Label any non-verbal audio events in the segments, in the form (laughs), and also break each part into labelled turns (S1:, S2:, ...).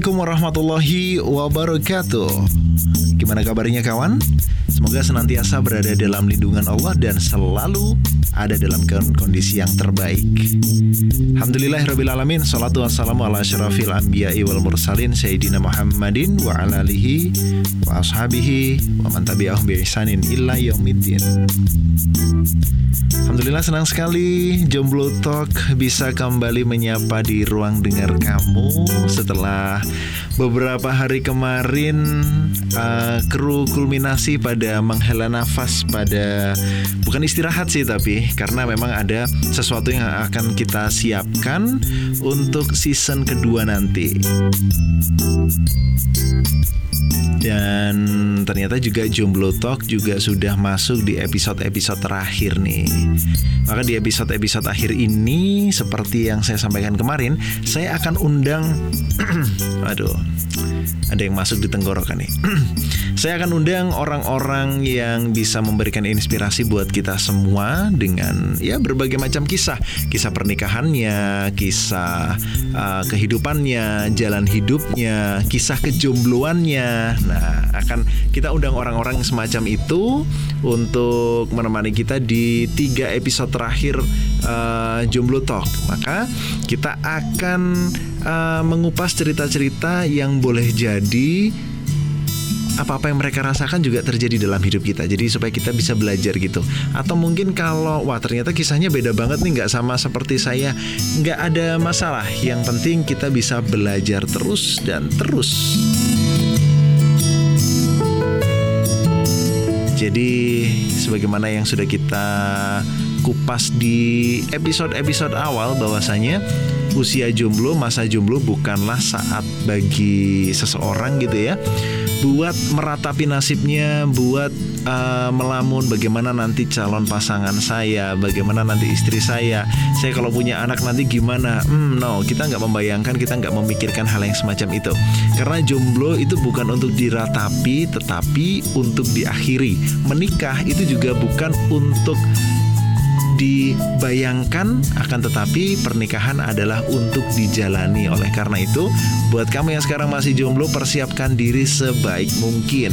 S1: Assalamualaikum warahmatullahi wabarakatuh. Gimana kabarnya kawan? Semoga senantiasa berada dalam lindungan Allah dan selalu ada dalam kondisi yang terbaik. Alhamdulillahirrabbilalamin Salatu wassalamu ala syarafil anbiya wal mursalin Sayyidina Muhammadin wa ala alihi wa ashabihi wa man tabi'ahum bi illa yaumiddin Alhamdulillah senang sekali. Jomblo Talk bisa kembali menyapa di ruang dengar kamu setelah beberapa hari kemarin uh, kru kulminasi pada menghela nafas pada bukan istirahat sih tapi karena memang ada sesuatu yang akan kita siapkan untuk season kedua nanti. Dan ternyata juga Jomblo Talk juga sudah masuk di episode-episode terakhir nih. Maka di episode-episode akhir ini seperti yang saya sampaikan kemarin, saya akan undang (clears throat) aduh, ada yang masuk di tenggorokan nih. (clears throat) saya akan undang orang-orang yang bisa memberikan inspirasi buat kita semua dengan ya berbagai macam kisah, kisah pernikahannya, kisah uh, kehidupannya, jalan hidupnya, kisah kejombloannya. Nah, akan kita undang orang-orang semacam itu untuk menemani kita di tiga episode terakhir uh, Jomblo Talk. Maka kita akan uh, mengupas cerita-cerita yang boleh jadi apa-apa yang mereka rasakan juga terjadi dalam hidup kita. Jadi supaya kita bisa belajar gitu. Atau mungkin kalau wah ternyata kisahnya beda banget nih nggak sama seperti saya, nggak ada masalah. Yang penting kita bisa belajar terus dan terus. Jadi sebagaimana yang sudah kita kupas di episode-episode awal bahwasanya usia jomblo, masa jomblo bukanlah saat bagi seseorang gitu ya buat meratapi nasibnya, buat uh, melamun bagaimana nanti calon pasangan saya, bagaimana nanti istri saya, saya kalau punya anak nanti gimana? Hmm, no, kita nggak membayangkan, kita nggak memikirkan hal yang semacam itu. Karena jomblo itu bukan untuk diratapi, tetapi untuk diakhiri. Menikah itu juga bukan untuk dibayangkan akan tetapi pernikahan adalah untuk dijalani. Oleh karena itu buat kamu yang sekarang masih jomblo persiapkan diri sebaik mungkin.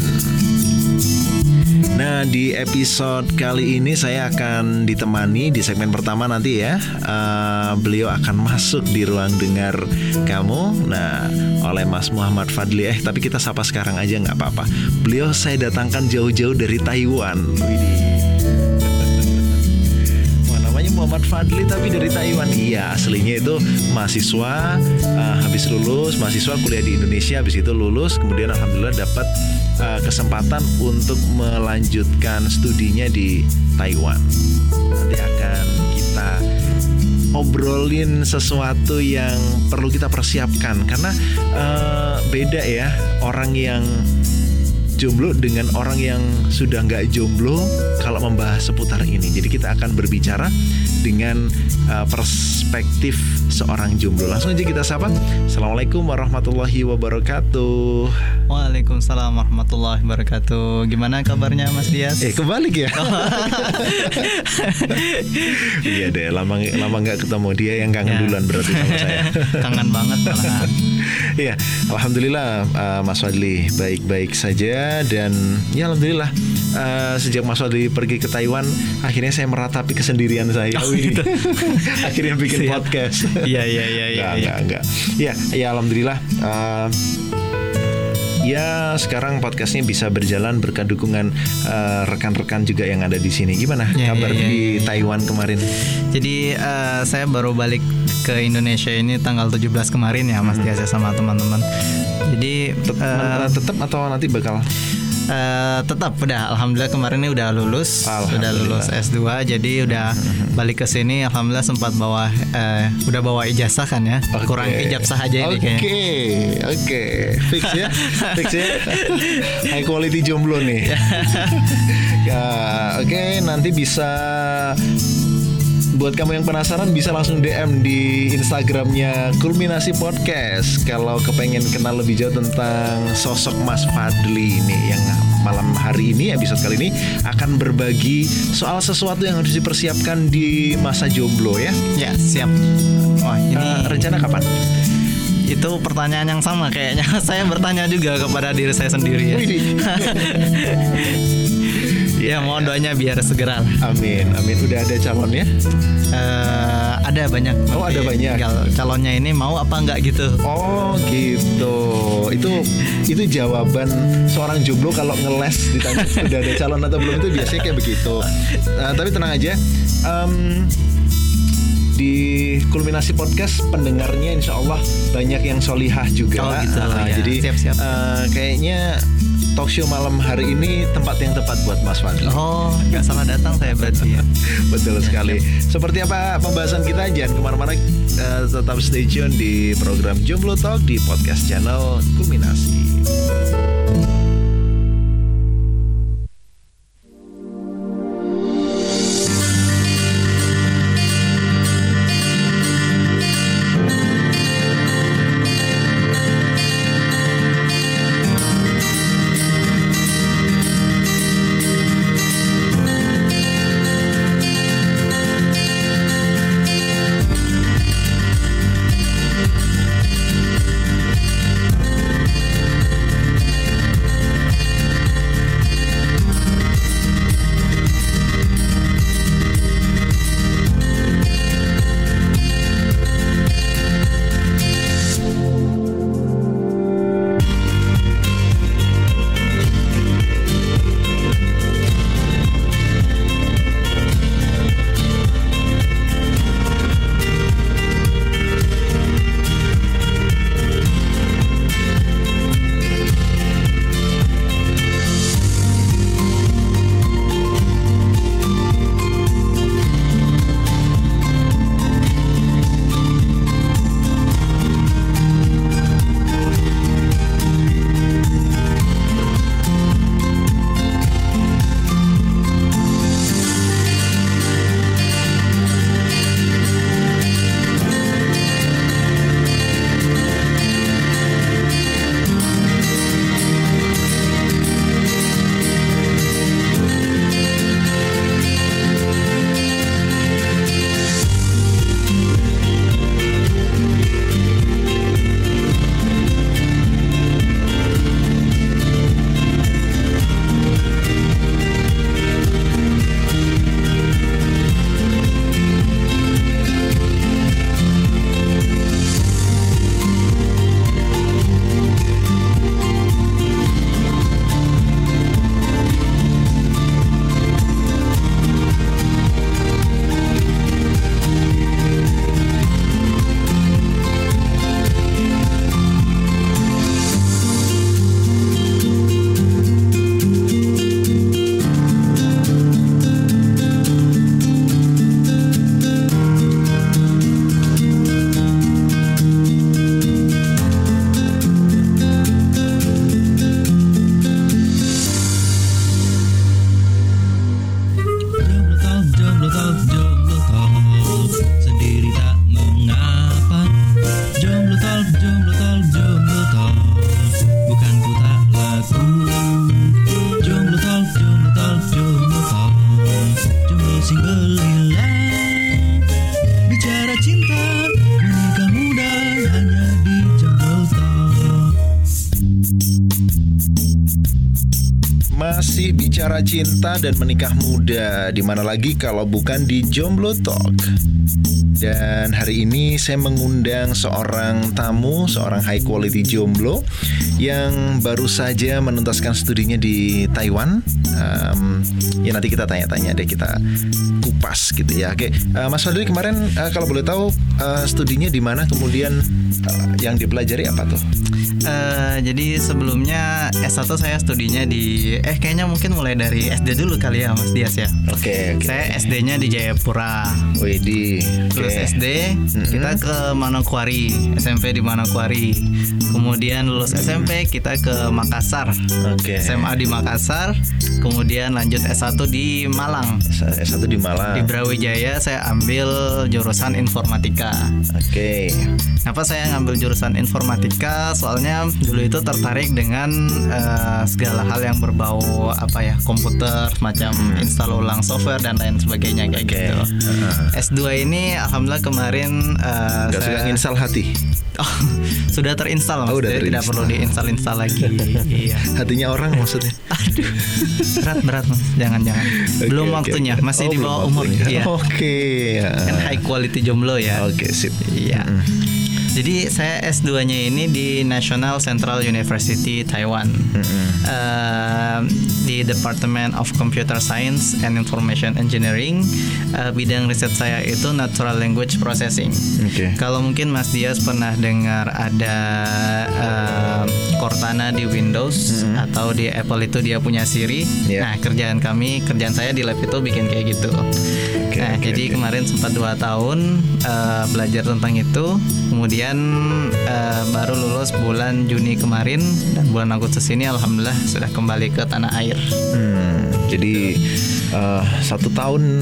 S1: Nah di episode kali ini saya akan ditemani di segmen pertama nanti ya. Uh, Beliau akan masuk di ruang dengar kamu. Nah oleh Mas Muhammad Fadli. Eh tapi kita sapa sekarang aja nggak apa-apa. Beliau saya datangkan jauh-jauh dari Taiwan Muhammad Fadli tapi dari Taiwan. Iya, aslinya itu mahasiswa uh, habis lulus, mahasiswa kuliah di Indonesia, habis itu lulus, kemudian alhamdulillah dapat uh, kesempatan untuk melanjutkan studinya di Taiwan. Nanti akan kita obrolin sesuatu yang perlu kita persiapkan karena uh, beda ya orang yang jomblo dengan orang yang sudah nggak jomblo kalau membahas seputar ini. Jadi kita akan berbicara dengan uh, perspektif seorang jomblo. Langsung aja kita sapa. Assalamualaikum warahmatullahi wabarakatuh.
S2: Waalaikumsalam warahmatullahi wabarakatuh. Gimana kabarnya Mas Dias?
S1: Eh kebalik ya. (laughs) iya deh, lama lama nggak ketemu dia yang kangen ya. duluan berarti sama saya. (laughs)
S2: kangen banget malahan. (laughs)
S1: Iya, alhamdulillah uh, Mas Fadli baik-baik saja dan ya alhamdulillah uh, sejak Mas Fadli pergi ke Taiwan akhirnya saya meratapi kesendirian saya. Oh, gitu. (laughs) Akhirnya bikin Siap. podcast.
S2: Iya iya iya iya.
S1: Enggak enggak enggak. Ya, ya alhamdulillah uh, ya sekarang podcastnya bisa berjalan berkat dukungan uh, rekan-rekan juga yang ada di sini. Gimana ya, kabar ya, ya, di ya. Taiwan kemarin?
S2: Jadi uh, saya baru balik ke Indonesia ini tanggal 17 kemarin ya Mas hmm. Tiasa sama teman-teman. Jadi
S1: uh, tetap atau nanti bakal
S2: Uh, tetap udah alhamdulillah kemarin ini udah lulus. Sudah lulus S2 jadi udah (laughs) balik ke sini alhamdulillah sempat bawa uh, udah bawa ijazah kan ya? Okay. kurang ijazah aja ini
S1: kayaknya. Oke oke. Fix ya? Fix ya? (laughs) High quality jomblo nih. (laughs) Ya oke okay, nanti bisa buat kamu yang penasaran bisa langsung DM di Instagramnya Kulminasi Podcast kalau kepengen kenal lebih jauh tentang sosok Mas Fadli ini yang malam hari ini episode kali ini akan berbagi soal sesuatu yang harus dipersiapkan di masa jomblo ya.
S2: Ya siap.
S1: Oh ini uh, rencana kapan?
S2: itu pertanyaan yang sama kayaknya. (laughs) Saya bertanya juga kepada diri saya sendiri ya. (laughs) ya mohon doanya biar segera.
S1: Amin, amin. Udah ada calonnya?
S2: Uh, ada banyak.
S1: Oh ada banyak.
S2: Tinggal calonnya ini mau apa enggak gitu.
S1: Oh gitu. Itu itu jawaban seorang jomblo kalau ngeles ditanya udah ada calon atau belum itu biasanya kayak begitu. Uh, tapi tenang aja. Um, di kulminasi podcast pendengarnya insya Allah banyak yang solihah juga.
S2: Oh gitu. Uh, ya.
S1: Jadi siap, siap. Uh, kayaknya talk show malam hari ini tempat yang tepat buat Mas Fadli.
S2: Oh, nggak salah datang saya berarti ya. (laughs)
S1: Betul sekali. Seperti apa pembahasan kita jangan ke mana-mana, uh, tetap stay tune di program Jomblo Talk di podcast channel Kulminasi. Cinta dan menikah muda di mana lagi kalau bukan di Jomblo Talk. Dan hari ini saya mengundang seorang tamu, seorang high quality jomblo yang baru saja menuntaskan studinya di Taiwan. Um, ya nanti kita tanya-tanya deh kita kupas gitu ya. Oke, uh, Mas Fadli kemarin uh, kalau boleh tahu uh, studinya di mana, kemudian uh, yang dipelajari apa tuh?
S2: Uh, jadi sebelumnya S1 saya studinya di eh kayaknya mungkin mulai dari SD dulu kali ya Mas Dias ya.
S1: Oke. Okay, okay.
S2: Saya SD-nya di Jayapura.
S1: Wih di.
S2: Terus SD mm-hmm. kita ke Manokwari, SMP di Manokwari. Kemudian lulus SMP kita ke Makassar.
S1: Oke.
S2: SMA di Makassar. Kemudian lanjut S1 di Malang.
S1: S1 di Malang.
S2: Di Brawijaya saya ambil jurusan informatika.
S1: Oke.
S2: Kenapa saya ngambil jurusan informatika? Soalnya dulu itu tertarik dengan uh, segala hal yang berbau apa ya komputer, macam hmm. install ulang software dan lain sebagainya kayak okay. gitu. Uh. S2 ini alhamdulillah kemarin
S1: uh, Gak saya... install hati. (laughs)
S2: Oh, sudah terinstall oh, udah tidak perlu diinstal-install lagi. (laughs)
S1: iya. Hatinya orang maksudnya.
S2: Aduh, berat berat mas, jangan jangan. Okay, belum okay, waktunya, okay. masih oh, di bawah umur.
S1: Iya. Oke. Okay.
S2: Kan high quality jomblo ya.
S1: Oke okay, sip.
S2: Iya. Mm -hmm. Jadi saya S2-nya ini di National Central University Taiwan. Mm-hmm. Uh, di Department of Computer Science and Information Engineering. Uh, bidang riset saya itu Natural Language Processing. Okay. Kalau mungkin Mas Dias pernah dengar ada uh, Cortana di Windows mm-hmm. atau di Apple itu dia punya Siri. Yeah. Nah, kerjaan kami, kerjaan saya di lab itu bikin kayak gitu. Okay, nah, okay, jadi okay. kemarin sempat dua tahun uh, belajar tentang itu. Kemudian uh, baru lulus bulan Juni kemarin dan bulan Agustus ini alhamdulillah sudah kembali ke tanah air.
S1: Hmm, jadi uh, satu tahun,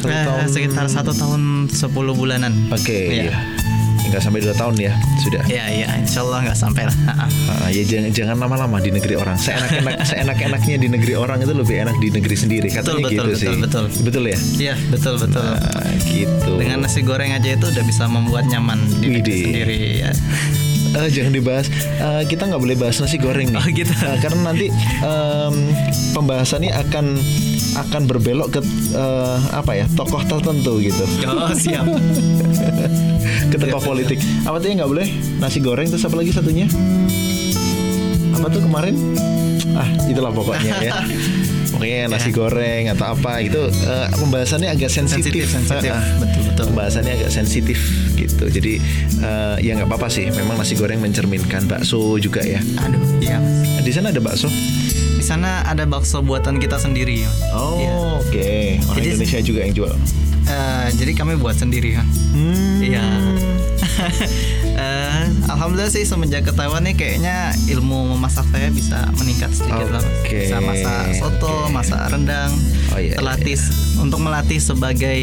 S2: satu uh, tahun sekitar satu tahun sepuluh bulanan.
S1: Oke. Okay, ya. Iya nggak sampai dua tahun ya sudah.
S2: Ya ya insya Allah nggak sampai lah.
S1: Uh, ya jangan jangan lama-lama di negeri orang. Seenak-enak (laughs) seenak-enaknya di negeri orang itu lebih enak di negeri sendiri katanya betul,
S2: gitu
S1: betul,
S2: sih. betul.
S1: Betul ya?
S2: Iya betul betul. Nah, gitu. Dengan nasi goreng aja itu udah bisa membuat nyaman di negeri sendiri ya
S1: uh, jangan dibahas. Uh, kita nggak boleh bahas nasi goreng nih. Oh, gitu. Uh, karena nanti um, pembahasannya akan akan berbelok ke uh, apa ya tokoh tertentu gitu.
S2: Oh (laughs) siap.
S1: ke tokoh politik. Apa tuh yang nggak boleh? Nasi goreng terus apa lagi satunya? Apa tuh kemarin? Ah itulah pokoknya ya. (laughs) Pokoknya nasi goreng atau apa itu uh, pembahasannya agak sensitif.
S2: Sensitif, sensitif. Uh, betul betul.
S1: Pembahasannya agak sensitif gitu. Jadi uh, ya nggak apa-apa sih. Memang nasi goreng mencerminkan bakso juga ya.
S2: Aduh, iya.
S1: Di sana ada bakso?
S2: Di sana ada bakso buatan kita sendiri.
S1: Oh, ya. oke. Okay. Orang jadi, Indonesia juga yang jual.
S2: Uh, jadi kami buat sendiri ya. Hmm. Iya. Uh, (laughs) Alhamdulillah sih semenjak ke Taiwan nih kayaknya ilmu memasak saya bisa meningkat sedikit okay. lah. Bisa masak soto, okay. masak rendang. Oh, iya, terlatih iya. untuk melatih sebagai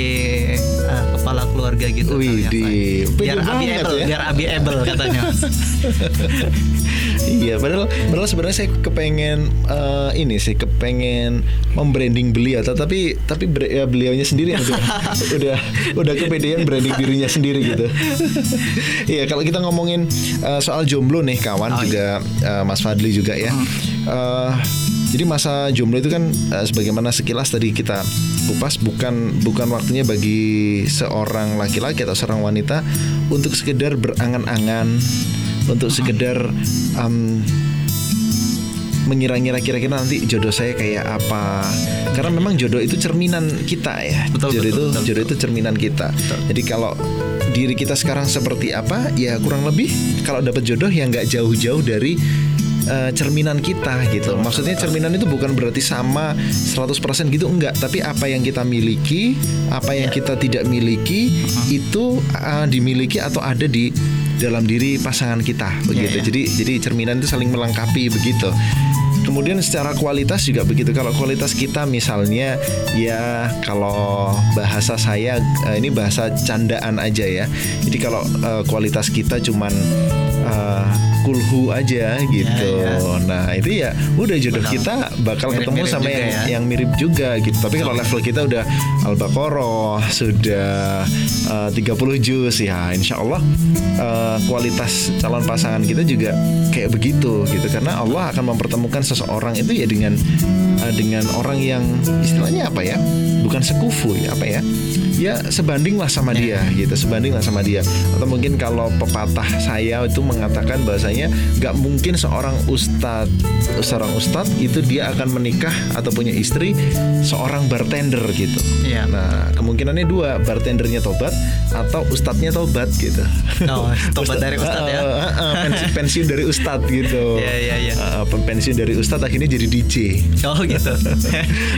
S2: uh, kepala keluarga gitu.
S1: Wih, di
S2: biar abi able, ya? biar abi able katanya. (laughs)
S1: iya, padahal padahal sebenarnya saya kepengen uh, ini sih kepengen membranding beliau, tapi tapi ya, beliaunya sendiri yang udah (laughs) udah udah kepedean branding dirinya sendiri gitu. Iya, kalau kita ngomongin uh, soal jomblo nih kawan oh, juga iya. uh, Mas Fadli juga ya. Uh, jadi masa jomblo itu kan uh, sebagaimana sekilas tadi kita kupas bukan bukan waktunya bagi seorang laki-laki atau seorang wanita untuk sekedar berangan-angan untuk sekedar um, mengira-ngira kira-kira nanti jodoh saya kayak apa karena memang jodoh itu cerminan kita ya betul, jodoh betul, itu betul, jodoh betul. itu cerminan kita betul. jadi kalau diri kita sekarang seperti apa ya kurang lebih kalau dapat jodoh yang nggak jauh-jauh dari uh, cerminan kita gitu. Maksudnya cerminan itu bukan berarti sama 100% gitu enggak, tapi apa yang kita miliki, apa yang kita tidak miliki itu uh, dimiliki atau ada di dalam diri pasangan kita begitu. Yeah, yeah. Jadi jadi cerminan itu saling melengkapi begitu. Kemudian secara kualitas juga begitu. Kalau kualitas kita misalnya ya kalau bahasa saya uh, ini bahasa candaan aja ya. Jadi kalau uh, kualitas kita cuman uh, kulhu aja gitu. Ya, ya. Nah itu ya udah jodoh kita bakal mirip, ketemu sama yang ya. yang mirip juga gitu. Tapi kalau level kita udah al-baqarah sudah uh, 30 juz ya, insya Allah uh, kualitas calon pasangan kita juga kayak begitu gitu. Karena Allah akan mempertemukan seseorang itu ya dengan uh, dengan orang yang istilahnya apa ya? Bukan sekufu ya apa ya? Ya sebanding lah sama dia gitu. Sebanding lah sama dia. Atau mungkin kalau pepatah saya itu mengatakan bahasanya nggak mungkin seorang ustadz seorang ustadz itu dia akan menikah atau punya istri seorang bartender gitu.
S2: Ya.
S1: nah kemungkinannya dua bartendernya tobat atau ustadznya tobat gitu.
S2: Oh, (laughs) tobat dari ustadz ya? Uh, uh,
S1: uh, pensiun, pensiun dari ustadz gitu.
S2: Ya, ya, ya.
S1: Uh, pensiun dari ustadz akhirnya jadi DJ
S2: oh gitu. (laughs) Gitu.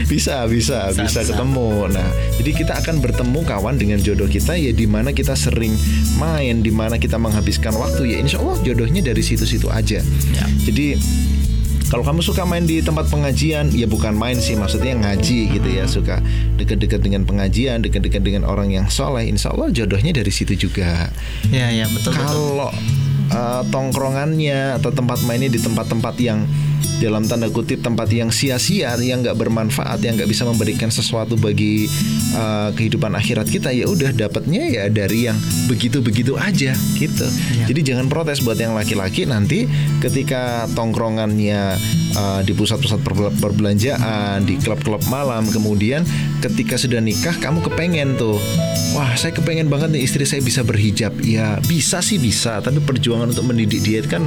S1: bisa, bisa, bisa, bisa. ketemu. Nah, jadi kita akan bertemu kawan dengan jodoh kita ya di mana kita sering main, di mana kita menghabiskan waktu ya insya Allah jodohnya dari situ-situ aja. Ya. Jadi kalau kamu suka main di tempat pengajian, ya bukan main sih, maksudnya ngaji gitu ya, suka dekat-dekat dengan pengajian, dekat-dekat dengan orang yang soleh, insya Allah jodohnya dari situ juga.
S2: Ya, ya betul.
S1: Kalau uh, tongkrongannya atau tempat mainnya di tempat-tempat yang dalam tanda kutip tempat yang sia-sia yang nggak bermanfaat yang nggak bisa memberikan sesuatu bagi uh, kehidupan akhirat kita ya udah dapatnya ya dari yang begitu-begitu aja gitu ya. jadi jangan protes buat yang laki-laki nanti ketika tongkrongannya uh, di pusat-pusat perbelanjaan di klub-klub malam. Kemudian ketika sudah nikah kamu kepengen tuh. Wah saya kepengen banget nih istri saya bisa berhijab. Ya bisa sih bisa tapi perjuangan untuk mendidik dia kan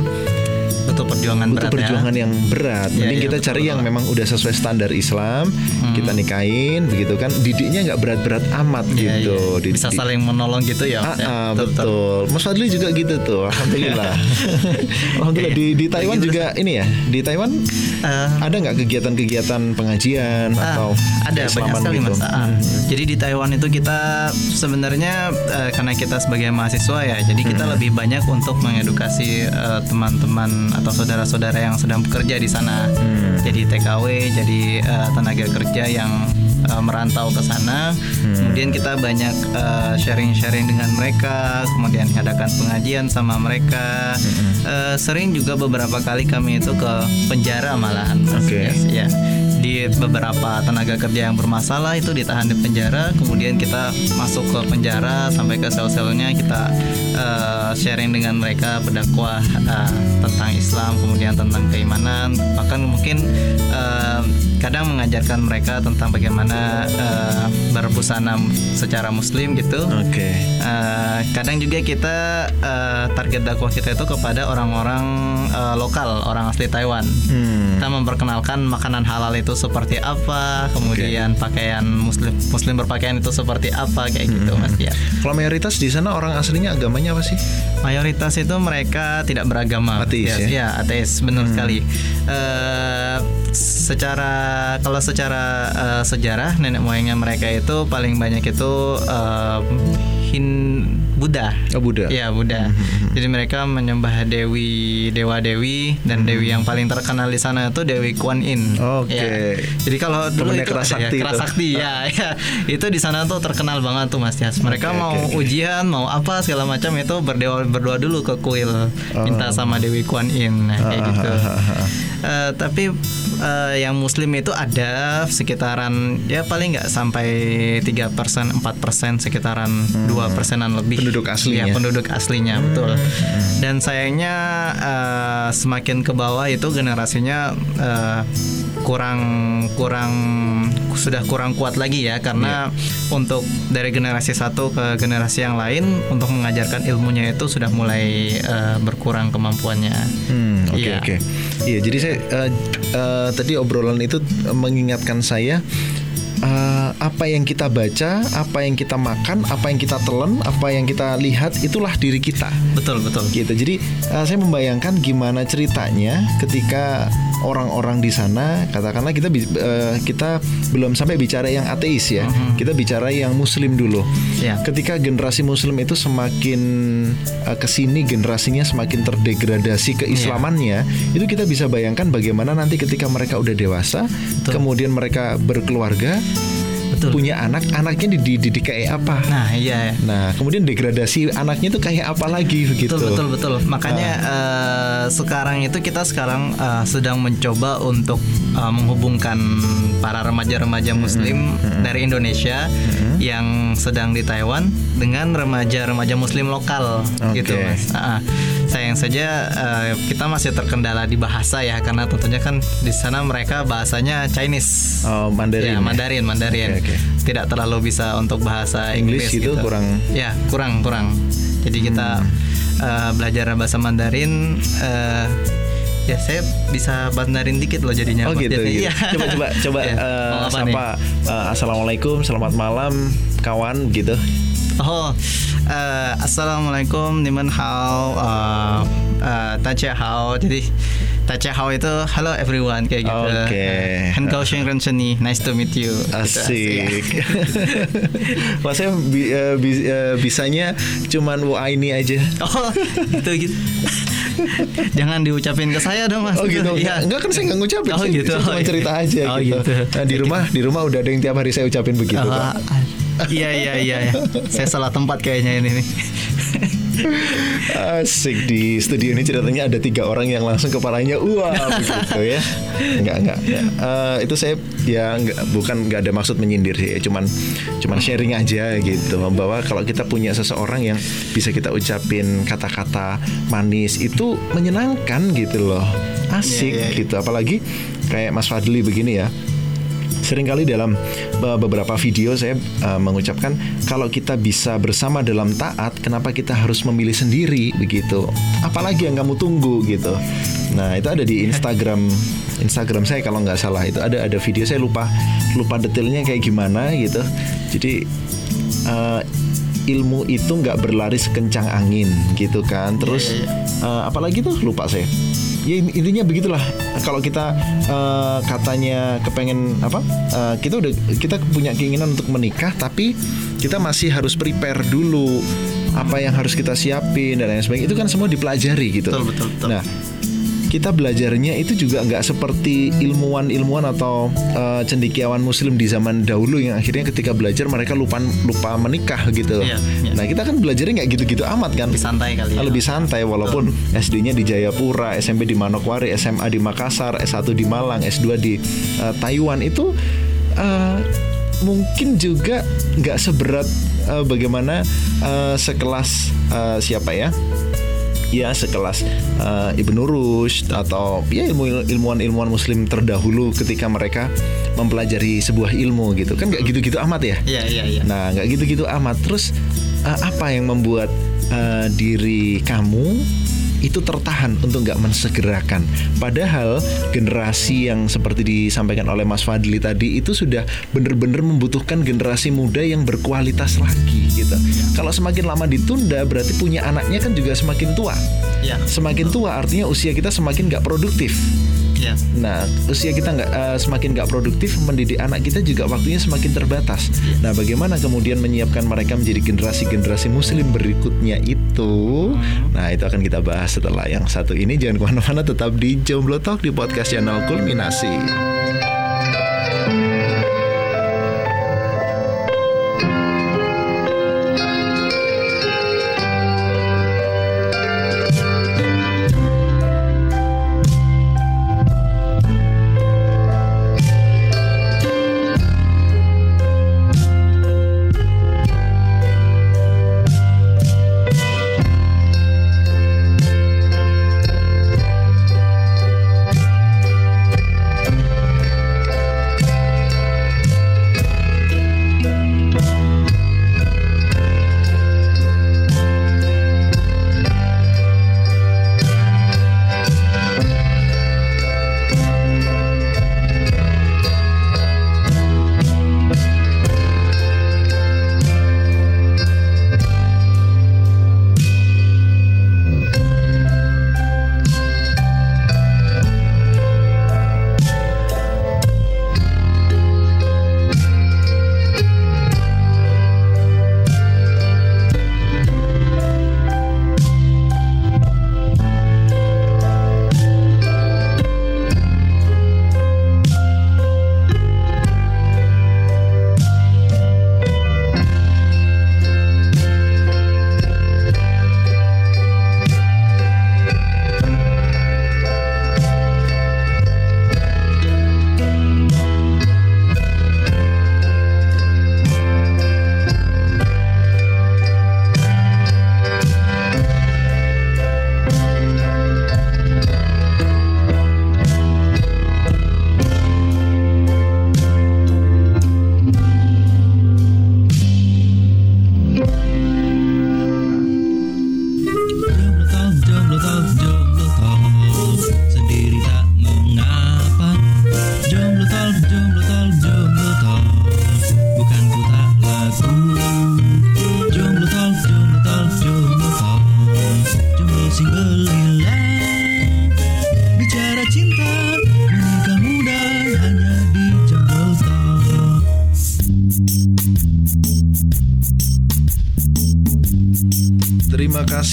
S2: butuh perjuangan
S1: butuh berat ya. perjuangan ya? yang berat. Ya, Mending ya, kita betul, cari betul. yang memang udah sesuai standar Islam, hmm. kita nikahin begitu kan. Didiknya nggak berat-berat amat ya, gitu.
S2: Ya. Bisa saling menolong gitu ya.
S1: Ah, ya. Ah, betul, betul. Mas Fadli juga gitu tuh. Alhamdulillah. (laughs) Alhamdulillah di di Taiwan juga ini ya. Di Taiwan uh, ada nggak kegiatan-kegiatan pengajian uh, atau
S2: ada banyak sekali gitu? mas. Uh, jadi di Taiwan itu kita sebenarnya uh, karena kita sebagai mahasiswa ya, jadi kita hmm. lebih banyak untuk mengedukasi teman-teman atau saudara-saudara yang sedang bekerja di sana. Hmm. Jadi TKW, jadi uh, tenaga kerja yang uh, merantau ke sana. Hmm. Kemudian kita banyak uh, sharing-sharing dengan mereka, kemudian adakan pengajian sama mereka. Hmm. Uh, sering juga beberapa kali kami itu ke penjara malahan.
S1: Oke. Okay.
S2: Ya beberapa tenaga kerja yang bermasalah itu ditahan di penjara kemudian kita masuk ke penjara sampai ke sel-selnya kita uh, sharing dengan mereka berdakwah uh, tentang Islam kemudian tentang keimanan bahkan mungkin uh, kadang mengajarkan mereka tentang bagaimana uh, berbusana secara muslim gitu.
S1: Oke. Okay.
S2: Uh, kadang juga kita uh, target dakwah kita itu kepada orang-orang uh, lokal, orang asli Taiwan. Hmm. Kita memperkenalkan makanan halal itu seperti apa, kemudian okay. pakaian muslim muslim berpakaian itu seperti apa kayak gitu, hmm. Mas ya.
S1: Kalau mayoritas di sana orang aslinya agamanya apa sih?
S2: Mayoritas itu mereka tidak beragama.
S1: Ateis ya?
S2: Ya, ateis benar hmm. sekali. Uh, secara kalau secara uh, sejarah nenek moyangnya mereka itu paling banyak itu uh, Hin Buddha.
S1: Oh Buddha.
S2: Ya Buddha. Mm-hmm. Jadi mereka menyembah dewi dewa dewi dan mm-hmm. dewi yang paling terkenal di sana itu Dewi Kuan Yin.
S1: Oke. Okay.
S2: Ya. Jadi kalau dulu
S1: itu kerasakti
S2: ya, kerasakti ya, ya. Itu di sana tuh terkenal banget tuh Mas Yas. Mereka okay, mau okay, ujian, mau apa segala macam itu berdoa berdoa dulu ke kuil oh. minta sama Dewi Kuan Yin nah, kayak gitu. uh, tapi uh, yang muslim itu ada sekitaran ya paling nggak sampai tiga persen empat persen sekitaran hmm. dua hmm. persenan lebih
S1: penduduk aslinya
S2: ya, penduduk aslinya hmm. betul dan sayangnya uh, semakin ke bawah itu generasinya uh, kurang kurang sudah kurang kuat lagi ya karena yeah. untuk dari generasi satu ke generasi yang lain untuk mengajarkan ilmunya itu sudah mulai uh, berkurang kemampuannya.
S1: Hmm, oke yeah. oke. Okay. Iya, jadi saya uh, uh, tadi obrolan itu mengingatkan saya uh, apa yang kita baca, apa yang kita makan, apa yang kita telan, apa yang kita lihat itulah diri kita.
S2: Betul betul.
S1: Gitu. Jadi uh, saya membayangkan gimana ceritanya ketika orang-orang di sana, katakanlah kita uh, kita belum sampai bicara yang ateis ya, uh-huh. kita bicara yang Muslim dulu. Yeah. Ketika generasi Muslim itu semakin uh, ke sini generasinya semakin terdegradasi keislamannya, yeah. itu kita bisa bayangkan bagaimana nanti ketika mereka udah dewasa, Betul. kemudian mereka berkeluarga betul. punya anak anaknya dididik kayak apa
S2: nah iya
S1: nah kemudian degradasi anaknya itu kayak apa lagi begitu
S2: betul betul betul makanya nah. uh, sekarang itu kita sekarang uh, sedang mencoba untuk uh, menghubungkan para remaja-remaja muslim mm -hmm. dari Indonesia mm -hmm. yang sedang di Taiwan dengan remaja-remaja muslim lokal okay. gitu mas uh, sayang saja uh, kita masih terkendala di bahasa ya karena tentunya kan di sana mereka bahasanya Chinese
S1: oh Mandarin
S2: ya, Mandarin Mandarin okay, okay. tidak terlalu bisa untuk bahasa Inggris
S1: itu gitu. kurang
S2: ya kurang kurang jadi kita uh, belajar bahasa Mandarin uh, ya saya bisa Mandarin dikit loh jadinya
S1: oh gitu, gitu. Ya. coba coba coba (laughs) ya. uh, sapa uh, assalamualaikum selamat malam kawan gitu
S2: Oh, uh, assalamualaikum, niman hao, uh, uh, hao. Jadi Tachehao itu hello everyone kayak gitu.
S1: Oke. Okay.
S2: Henkaosheng Rensheni, nice to meet you.
S1: Gitu. Asik. Saya (laughs) bi, uh, bi, uh, bisanya cuman wa ini aja.
S2: Oh, gitu gitu. (laughs) Jangan diucapin ke saya dong mas.
S1: Oh gitu. Ya. Enggak kan saya nggak ngucapin. Oh gitu. Saya cuma cerita aja oh, gitu. gitu. Nah, di rumah di rumah udah ada yang tiap hari saya ucapin begitu. Uh,
S2: iya iya iya. saya salah tempat kayaknya ini nih.
S1: Asik di studio ini ceritanya ada tiga orang yang langsung kepalanya wah begitu ya. Enggak enggak. Uh, itu saya ya enggak, bukan enggak ada maksud menyindir sih, ya. cuman cuman sharing aja gitu bahwa kalau kita punya seseorang yang bisa kita ucapin kata-kata manis itu menyenangkan gitu loh. Asik yeah, yeah, yeah. gitu apalagi kayak Mas Fadli begini ya Seringkali dalam beberapa video saya uh, mengucapkan kalau kita bisa bersama dalam taat, kenapa kita harus memilih sendiri begitu? Apalagi yang kamu tunggu gitu. Nah itu ada di Instagram Instagram saya kalau nggak salah itu ada ada video saya lupa lupa detailnya kayak gimana gitu. Jadi uh, ilmu itu nggak berlari sekencang angin gitu kan. Terus uh, apalagi tuh lupa saya ya intinya begitulah kalau kita uh, katanya kepengen apa uh, kita udah kita punya keinginan untuk menikah tapi kita masih harus prepare dulu apa yang harus kita siapin dan lain sebagainya itu kan semua dipelajari gitu.
S2: Betul betul. betul.
S1: Nah kita belajarnya itu juga nggak seperti ilmuwan-ilmuwan atau uh, cendekiawan muslim di zaman dahulu yang akhirnya ketika belajar mereka lupa lupa menikah gitu. Iya, iya. Nah kita kan belajarnya nggak gitu-gitu amat kan.
S2: Lebih santai kali. Ya.
S1: Lebih santai walaupun SD-nya di Jayapura, SMP di Manokwari, SMA di Makassar, S1 di Malang, S2 di uh, Taiwan itu uh, mungkin juga nggak seberat uh, bagaimana uh, sekelas uh, siapa ya ya sekelas uh, Ibnu Rushd atau ya ilmu ilmuwan-ilmuwan muslim terdahulu ketika mereka mempelajari sebuah ilmu gitu. Kan nggak gitu-gitu amat ya?
S2: Iya iya iya.
S1: Nah nggak gitu-gitu amat. Terus uh, apa yang membuat uh, diri kamu itu tertahan untuk nggak mensegerakan. Padahal generasi yang seperti disampaikan oleh Mas Fadli tadi itu sudah benar-benar membutuhkan generasi muda yang berkualitas lagi gitu. Kalau semakin lama ditunda berarti punya anaknya kan juga semakin tua. Ya. Semakin tua artinya usia kita semakin nggak produktif. Ya. Nah, usia kita nggak uh, semakin nggak produktif, mendidik anak kita juga waktunya semakin terbatas. Ya. Nah, bagaimana kemudian menyiapkan mereka menjadi generasi-generasi Muslim berikutnya itu? Hmm. Nah, itu akan kita bahas setelah yang satu ini. Jangan ke mana-mana, tetap di Jomblo Talk di podcast channel Kulminasi.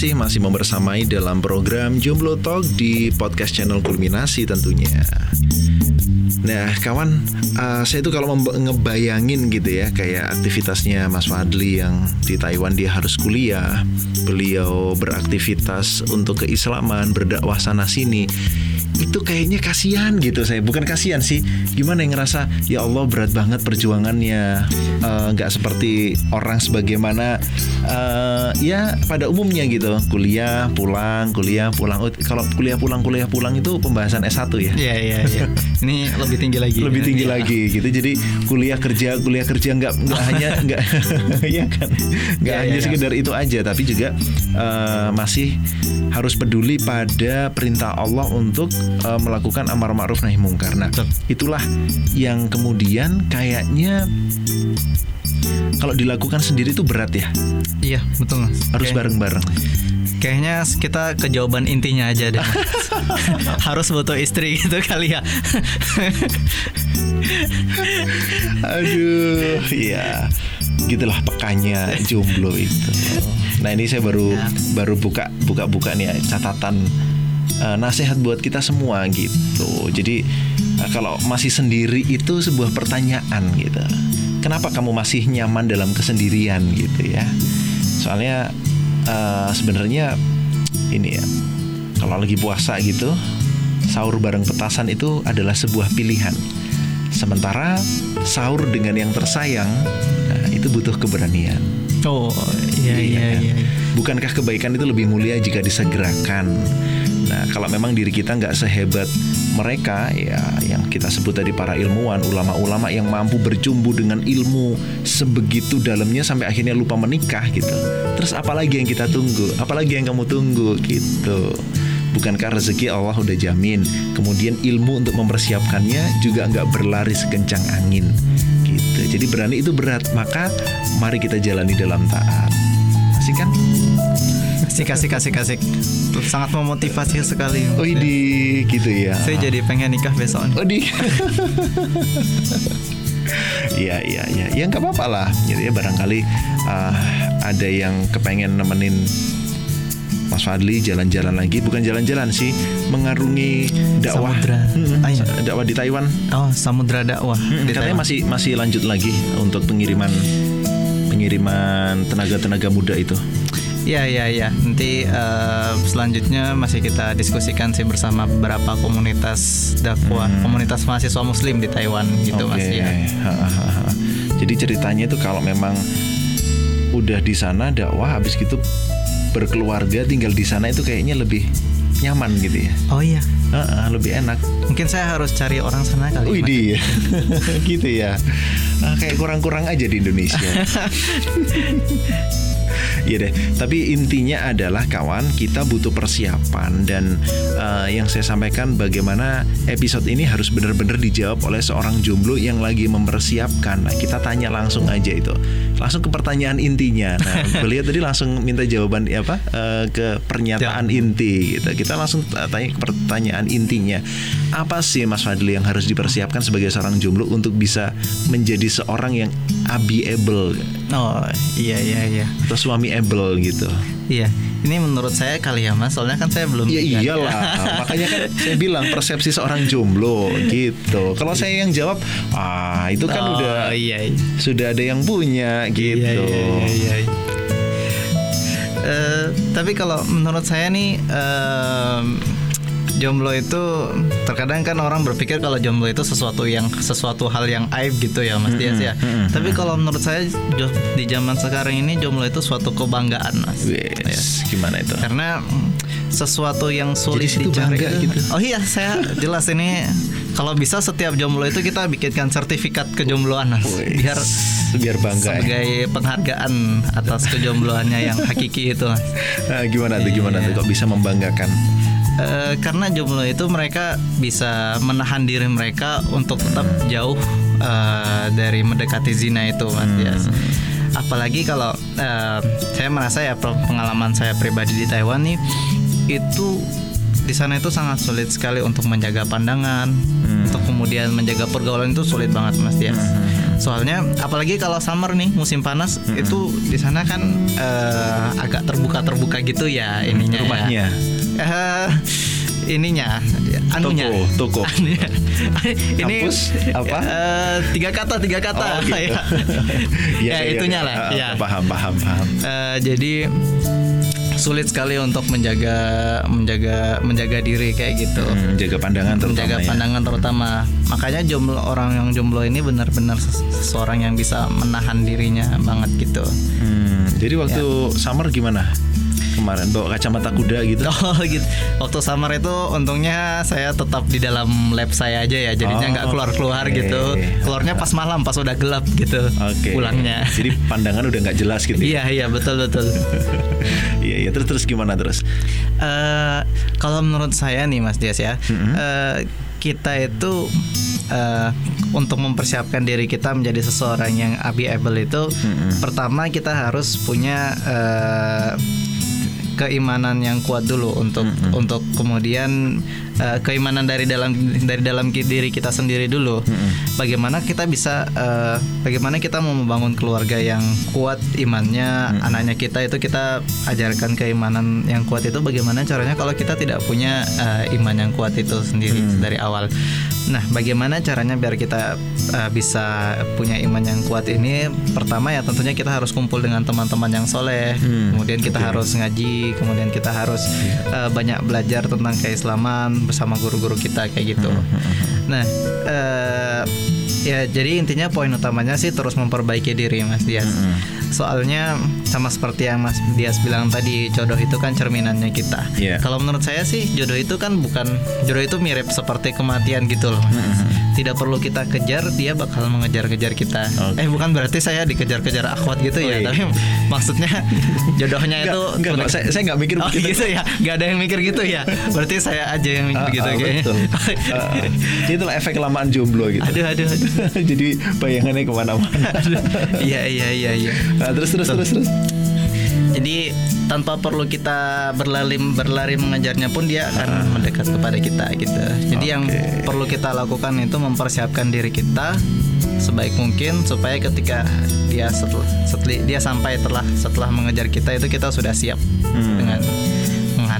S1: Kasih masih mau bersamai dalam program Jomblo Talk di podcast channel Kulminasi tentunya. Nah, kawan, uh, saya tuh kalau ngebayangin gitu ya, kayak aktivitasnya Mas Fadli yang di Taiwan dia harus kuliah, beliau beraktivitas untuk keislaman, berdakwah sana sini itu kayaknya kasihan gitu saya bukan kasihan sih. Gimana yang ngerasa ya Allah berat banget perjuangannya. Eh, nggak uh, seperti orang sebagaimana uh, ya pada umumnya gitu. Kuliah pulang kuliah pulang. Oh, kalau kuliah pulang kuliah pulang itu pembahasan S1 ya?
S2: Iya iya iya ini lebih tinggi lagi
S1: lebih tinggi ya. lagi gitu jadi kuliah kerja kuliah kerja nggak nggak hanya nggak (laughs) ya kan nggak ya, hanya ya, sekedar itu aja tapi juga uh, masih harus peduli pada perintah Allah untuk uh, melakukan amar ma'ruf nahi mungkar. Nah, itulah yang kemudian kayaknya kalau dilakukan sendiri itu berat ya.
S2: Iya, betul Mas.
S1: Harus bareng-bareng.
S2: Kayaknya kita ke jawaban intinya aja deh. (laughs) Harus butuh istri gitu kali ya.
S1: Aduh, iya. Gitulah pekanya jomblo itu. Nah, ini saya baru ya. baru buka buka-buka nih ya, catatan uh, nasihat buat kita semua gitu. Jadi uh, kalau masih sendiri itu sebuah pertanyaan gitu. Kenapa kamu masih nyaman dalam kesendirian gitu ya? Soalnya uh, sebenarnya ini ya. Kalau lagi puasa gitu, sahur bareng petasan itu adalah sebuah pilihan. Sementara sahur dengan yang tersayang nah, itu butuh keberanian.
S2: Oh iya iya iya. Kan? iya.
S1: Bukankah kebaikan itu lebih mulia jika disegerakan? Nah, kalau memang diri kita nggak sehebat mereka, ya yang kita sebut tadi para ilmuwan, ulama-ulama yang mampu berjumbu dengan ilmu sebegitu dalamnya sampai akhirnya lupa menikah gitu. Terus apalagi yang kita tunggu? Apalagi yang kamu tunggu gitu? Bukankah rezeki Allah udah jamin? Kemudian ilmu untuk mempersiapkannya juga nggak berlari sekencang angin gitu. Jadi berani itu berat, maka mari kita jalani dalam taat. Asik kan?
S2: Kasih kasih kasih kasih. Sangat memotivasi sekali.
S1: Oh di gitu ya.
S2: Saya jadi pengen nikah besok.
S1: Oh di. Iya iya iya. Ya nggak apa-apa lah. Jadi ya barangkali uh, ada yang kepengen nemenin Mas Fadli jalan-jalan lagi bukan jalan-jalan sih mengarungi dakwah
S2: samudra. Hmm,
S1: dakwah di Taiwan
S2: oh samudra dakwah
S1: hmm, di katanya Taiwan. masih masih lanjut lagi untuk pengiriman pengiriman tenaga-tenaga muda itu
S2: Ya ya ya. Nanti uh, selanjutnya masih kita diskusikan sih bersama beberapa komunitas dakwah, hmm. komunitas mahasiswa Muslim di Taiwan gitu okay. mas ya. (laughs)
S1: Jadi ceritanya itu kalau memang udah di sana dakwah, habis gitu berkeluarga tinggal di sana itu kayaknya lebih nyaman gitu ya.
S2: Oh iya.
S1: Uh, uh, lebih enak.
S2: Mungkin saya harus cari orang sana kali.
S1: Wih, ya. (laughs) gitu ya. Uh, kayak kurang-kurang aja di Indonesia. (laughs) Iya deh. Tapi intinya adalah kawan kita butuh persiapan dan uh, yang saya sampaikan bagaimana episode ini harus benar-benar dijawab oleh seorang jomblo yang lagi mempersiapkan. Nah kita tanya langsung aja itu, langsung ke pertanyaan intinya. Nah (laughs) beliau tadi langsung minta jawaban apa uh, ke pernyataan ya. inti. Gitu. Kita langsung tanya ke pertanyaan intinya. Apa sih Mas Fadli yang harus dipersiapkan sebagai seorang jomblo untuk bisa menjadi seorang yang abiable?
S2: Oh iya iya iya.
S1: Atau suami able gitu.
S2: Iya, ini menurut saya kali ya mas, soalnya kan saya belum.
S1: Iya iyalah, (laughs) makanya kan saya bilang persepsi seorang jomblo gitu. Kalau saya yang jawab, ah itu kan oh, udah iya, iya. sudah ada yang punya gitu. Iya, iya, iya, iya.
S2: Uh, tapi kalau menurut saya nih. Uh, jomblo itu terkadang kan orang berpikir kalau jomblo itu sesuatu yang sesuatu hal yang aib gitu ya Mas Dias ya. Tapi kalau menurut saya di zaman sekarang ini jomblo itu suatu kebanggaan Mas.
S1: Yes. Ya. Gimana itu?
S2: Karena sesuatu yang sulit Jadi dicari itu, gitu. Oh iya, saya jelas ini kalau bisa setiap jomblo itu kita bikinkan sertifikat kejombloan Mas. Biar
S1: biar bangga
S2: ya. sebagai ya. penghargaan atas kejombloannya yang hakiki itu Mas.
S1: Nah, gimana tuh gimana tuh iya. kok bisa membanggakan?
S2: Uh, karena jomblo itu mereka bisa menahan diri mereka untuk tetap jauh uh, dari mendekati zina itu mas hmm. Yes. apalagi kalau uh, saya merasa ya pengalaman saya pribadi di Taiwan nih itu di sana itu sangat sulit sekali untuk menjaga pandangan hmm. untuk kemudian menjaga pergaulan itu sulit banget mas Dias hmm. soalnya apalagi kalau summer nih musim panas hmm. itu di sana kan uh, agak terbuka terbuka gitu ya ininya
S1: rumahnya
S2: ya. Uh, ininya anunya
S1: toko toko (laughs)
S2: ini Kampus, apa uh, tiga kata tiga kata oh, gitu. (laughs) ya, (laughs) ya, ya itunya ya, lah uh,
S1: ya paham paham paham
S2: uh, jadi sulit sekali untuk menjaga menjaga menjaga diri kayak gitu.
S1: Hmm, menjaga pandangan terutama.
S2: Menjaga ya. pandangan terutama. Makanya jomblo orang yang jomblo ini benar-benar seseorang yang bisa menahan dirinya banget gitu.
S1: Hmm, jadi waktu ya. summer gimana? Kemarin bawa kacamata kuda gitu. (laughs)
S2: Oh gitu. Waktu summer itu untungnya saya tetap di dalam lab saya aja ya, jadinya nggak oh, keluar-keluar okay. gitu. Keluarnya pas malam, pas udah gelap gitu. Okay. Pulangnya.
S1: Jadi pandangan udah nggak jelas gitu.
S2: Ya? iya iya betul betul. (laughs)
S1: Iya iya terus terus gimana terus?
S2: Uh, kalau menurut saya nih Mas Dias ya, mm -hmm. uh, kita itu uh, untuk mempersiapkan diri kita menjadi seseorang yang able itu, mm -hmm. pertama kita harus punya uh, keimanan yang kuat dulu untuk mm -hmm. untuk kemudian uh, keimanan dari dalam dari dalam diri kita sendiri dulu. Mm -hmm. Bagaimana kita bisa uh, bagaimana kita mau membangun keluarga yang kuat imannya, mm -hmm. anaknya kita itu kita ajarkan keimanan yang kuat itu bagaimana caranya kalau kita tidak punya uh, iman yang kuat itu sendiri mm -hmm. dari awal. Nah, bagaimana caranya biar kita uh, bisa punya iman yang kuat ini? Pertama ya tentunya kita harus kumpul dengan teman-teman yang soleh. Hmm, kemudian kita okay. harus ngaji, kemudian kita harus uh, banyak belajar tentang keislaman bersama guru-guru kita kayak gitu. Hmm, hmm, hmm. Nah, uh, ya jadi intinya poin utamanya sih terus memperbaiki diri Mas Dias. Hmm. Soalnya sama seperti yang Mas Dias bilang tadi, jodoh itu kan cerminannya kita. Yeah. Kalau menurut saya sih jodoh itu kan bukan jodoh itu mirip seperti kematian gitu loh. Mm-hmm. Tidak perlu kita kejar, dia bakal mengejar-kejar kita. Okay. Eh bukan berarti saya dikejar-kejar akhwat gitu ya, oh, iya. tapi (laughs) maksudnya jodohnya itu
S1: enggak, enggak, saya saya nggak mikir
S2: oh, begitu. gitu ya. Gak ada yang mikir gitu ya. Berarti saya aja yang mikir uh, gitu uh, kayaknya.
S1: uh, (laughs) itulah efek kelamaan jomblo gitu.
S2: Aduh aduh aduh. (laughs)
S1: Jadi bayangannya ke mana-mana.
S2: Iya iya iya iya.
S1: Nah, terus terus terus terus.
S2: Jadi tanpa perlu kita berlari berlari mengejarnya pun dia akan uh. mendekat kepada kita gitu. Jadi okay. yang perlu kita lakukan itu mempersiapkan diri kita sebaik mungkin supaya ketika dia setelah, setelah dia sampai telah setelah mengejar kita itu kita sudah siap hmm. dengan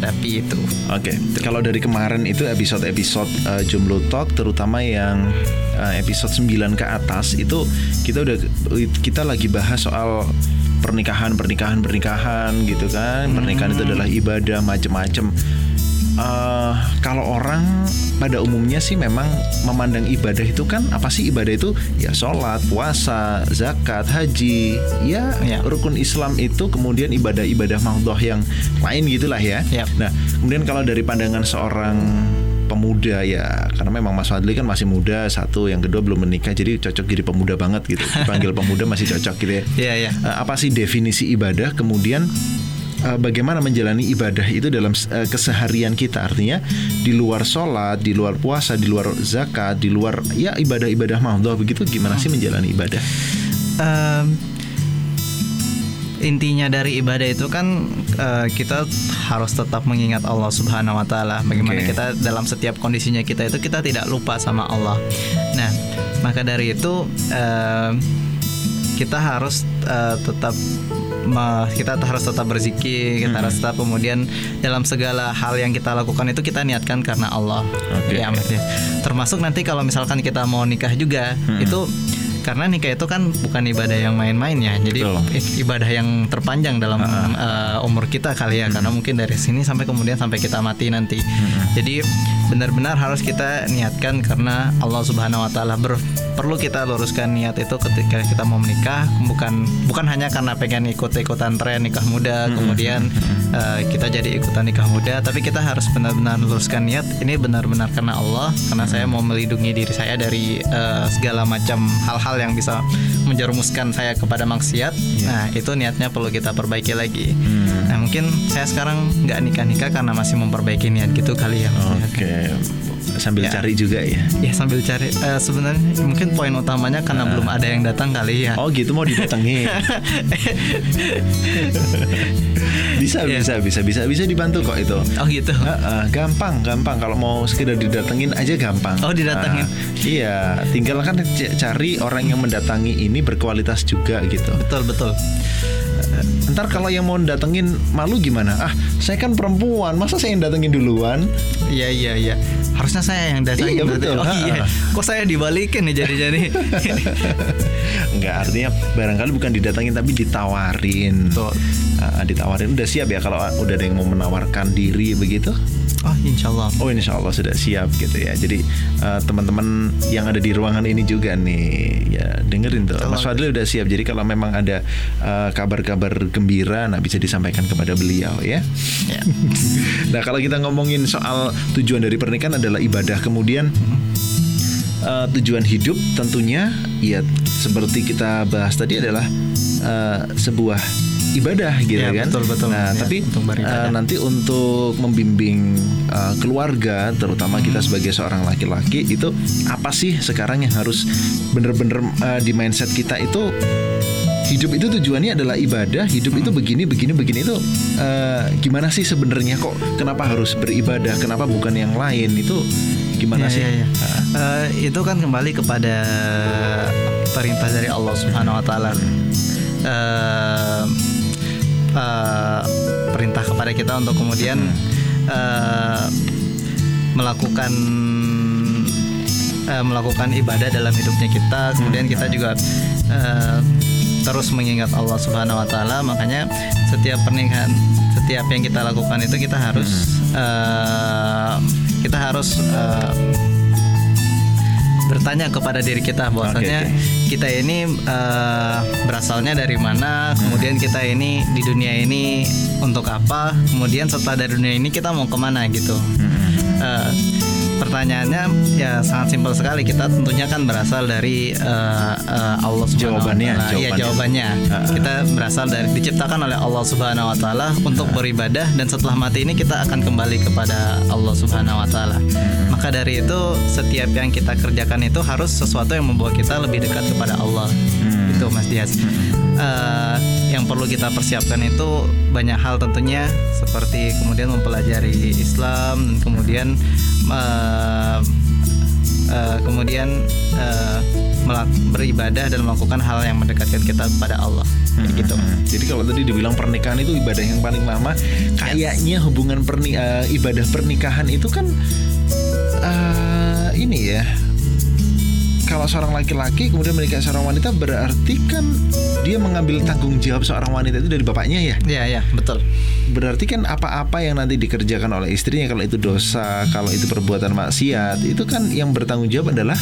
S2: menghadapi itu.
S1: Oke, okay. kalau dari kemarin itu episode-episode uh, Jomblo Talk terutama yang uh, episode 9 ke atas itu kita udah kita lagi bahas soal pernikahan pernikahan pernikahan gitu kan pernikahan itu adalah ibadah macem-macem uh, kalau orang pada umumnya sih memang memandang ibadah itu kan apa sih ibadah itu ya sholat puasa zakat haji ya, ya. rukun Islam itu kemudian ibadah-ibadah mahdoh yang lain gitulah ya. ya nah kemudian kalau dari pandangan seorang pemuda ya karena memang Mas Fadli kan masih muda satu yang kedua belum menikah jadi cocok jadi pemuda banget gitu dipanggil pemuda masih cocok gitu ya.
S2: Iya (laughs) iya.
S1: Uh, apa sih definisi ibadah kemudian uh, bagaimana menjalani ibadah itu dalam uh, keseharian kita artinya di luar sholat, di luar puasa, di luar zakat, di luar ya ibadah-ibadah mahdoh begitu gimana sih menjalani ibadah? Um,
S2: intinya dari ibadah itu kan uh, kita harus tetap mengingat Allah Subhanahu wa taala. Bagaimana okay. kita dalam setiap kondisinya kita itu kita tidak lupa sama Allah. Nah, maka dari itu uh, kita harus uh, tetap kita harus tetap berzikir, kita hmm. harus tetap kemudian dalam segala hal yang kita lakukan itu kita niatkan karena Allah. Okay. Ya, termasuk nanti kalau misalkan kita mau nikah juga hmm. itu karena nikah itu kan bukan ibadah yang main-main ya jadi Betul. ibadah yang terpanjang dalam uh, umur kita kali ya hmm. karena mungkin dari sini sampai kemudian sampai kita mati nanti hmm. jadi benar-benar harus kita niatkan karena Allah Subhanahu Wa Taala perlu kita luruskan niat itu ketika kita mau menikah. Bukan bukan hanya karena pengen ikut-ikutan tren nikah muda hmm. kemudian uh, kita jadi ikutan nikah muda tapi kita harus benar-benar luruskan niat. Ini benar-benar karena Allah karena saya mau melindungi diri saya dari uh, segala macam hal-hal yang bisa menjerumuskan saya kepada maksiat. Yeah. nah itu niatnya perlu kita perbaiki lagi. Hmm. nah mungkin saya sekarang nggak nikah-nikah karena masih memperbaiki niat gitu kali ya
S1: oke. Okay sambil
S2: Ya.
S1: cari juga ya.
S2: Ya sambil cari. Eh, Sebenarnya mungkin poin utamanya karena belum ada yang datang kali ya.
S1: Oh gitu mau didatengin. (laughs) bisa
S2: Iya.
S1: bisa bisa bisa bisa dibantu kok itu.
S2: Oh gitu.
S1: Heeh, gampang gampang kalau mau sekedar didatengin aja gampang.
S2: Oh, didatengin.
S1: Ah, iya, tinggal kan cari orang yang mendatangi ini berkualitas juga gitu.
S2: Betul betul.
S1: Ntar kalau yang mau datengin malu gimana? Ah, saya kan perempuan, masa saya yang datengin duluan?
S2: Iya iya iya. Harusnya saya yang datang.
S1: Iya,
S2: berarti.
S1: betul.
S2: Oh iya. Kok saya dibalikin nih jadi-jadi.
S1: Enggak, (laughs) artinya barangkali bukan didatengin tapi ditawarin.
S2: Betul.
S1: Ah, ditawarin udah siap ya kalau udah ada yang mau menawarkan diri begitu?
S2: Oh insya Allah.
S1: Oh insya Allah sudah siap gitu ya. Jadi eh, teman-teman yang ada di ruangan ini juga nih ya dengerin tuh. Mas Fadli udah siap. Jadi kalau memang ada eh, kabar-kabar gembira, nah bisa disampaikan kepada beliau ya.
S2: Ya. (laughs)
S1: Nah kalau kita ngomongin soal tujuan dari pernikahan adalah ibadah, kemudian eh, tujuan hidup tentunya ya seperti kita bahas tadi adalah eh, sebuah ibadah gitu
S2: Ya,
S1: kan.
S2: betul, betul.
S1: Nah
S2: Ya,
S1: tapi eh, nanti untuk membimbing eh, keluarga, terutama kita sebagai seorang laki-laki itu apa sih sekarang yang harus bener-bener eh, di mindset kita itu hidup itu tujuannya adalah ibadah. Hidup itu begini begini begini itu eh, gimana sih sebenarnya kok kenapa harus beribadah? Kenapa bukan yang lain? Itu gimana
S2: Ya,
S1: sih?
S2: ya, ya. Eh, itu kan kembali kepada perintah dari Allah Subhanahu Wa Taala. Eh, eh, perintah kepada kita untuk kemudian eh, melakukan melakukan ibadah dalam hidupnya kita. Kemudian kita juga eh, terus mengingat Allah Subhanahu Wa Taala. Makanya setiap pernikahan, setiap yang kita lakukan itu kita harus eh, kita harus eh, bertanya kepada diri kita bahwasanya
S1: Oke,
S2: kita ini eh, berasalnya dari mana, kemudian kita ini di dunia ini untuk apa, kemudian setelah dari dunia ini kita mau ke mana gitu. Eh, pertanyaannya ya sangat simpel sekali. Kita tentunya kan berasal dari eh, eh, Allah Subhanahu
S1: Jawabannya,
S2: wa taala. Iya,
S1: jawabannya.
S2: jawabannya. Kita berasal dari diciptakan oleh Allah Subhanahu wa taala untuk beribadah dan setelah mati ini kita akan kembali kepada Allah Subhanahu wa taala. Maka dari itu setiap yang kita kerjakan itu harus sesuatu yang membawa kita lebih dekat kepada Allah. Itu Mas Dias. Eh, yang perlu kita persiapkan itu banyak hal tentunya seperti kemudian mempelajari Islam dan kemudian eh, eh, kemudian melak- beribadah dan melakukan hal yang mendekatkan kita kepada Allah Kayak gitu
S1: Hmm. Jadi kalau tadi dibilang pernikahan itu ibadah yang paling lama, kayaknya hubungan perni eh, ibadah pernikahan itu kan eh, ini ya. Kalau seorang laki-laki kemudian menikah seorang wanita berarti kan dia mengambil tanggung jawab seorang wanita itu dari bapaknya ya.
S2: Iya ya betul
S1: Berarti kan apa-apa yang nanti dikerjakan oleh istrinya kalau itu dosa, kalau itu perbuatan maksiat, itu kan yang bertanggung jawab adalah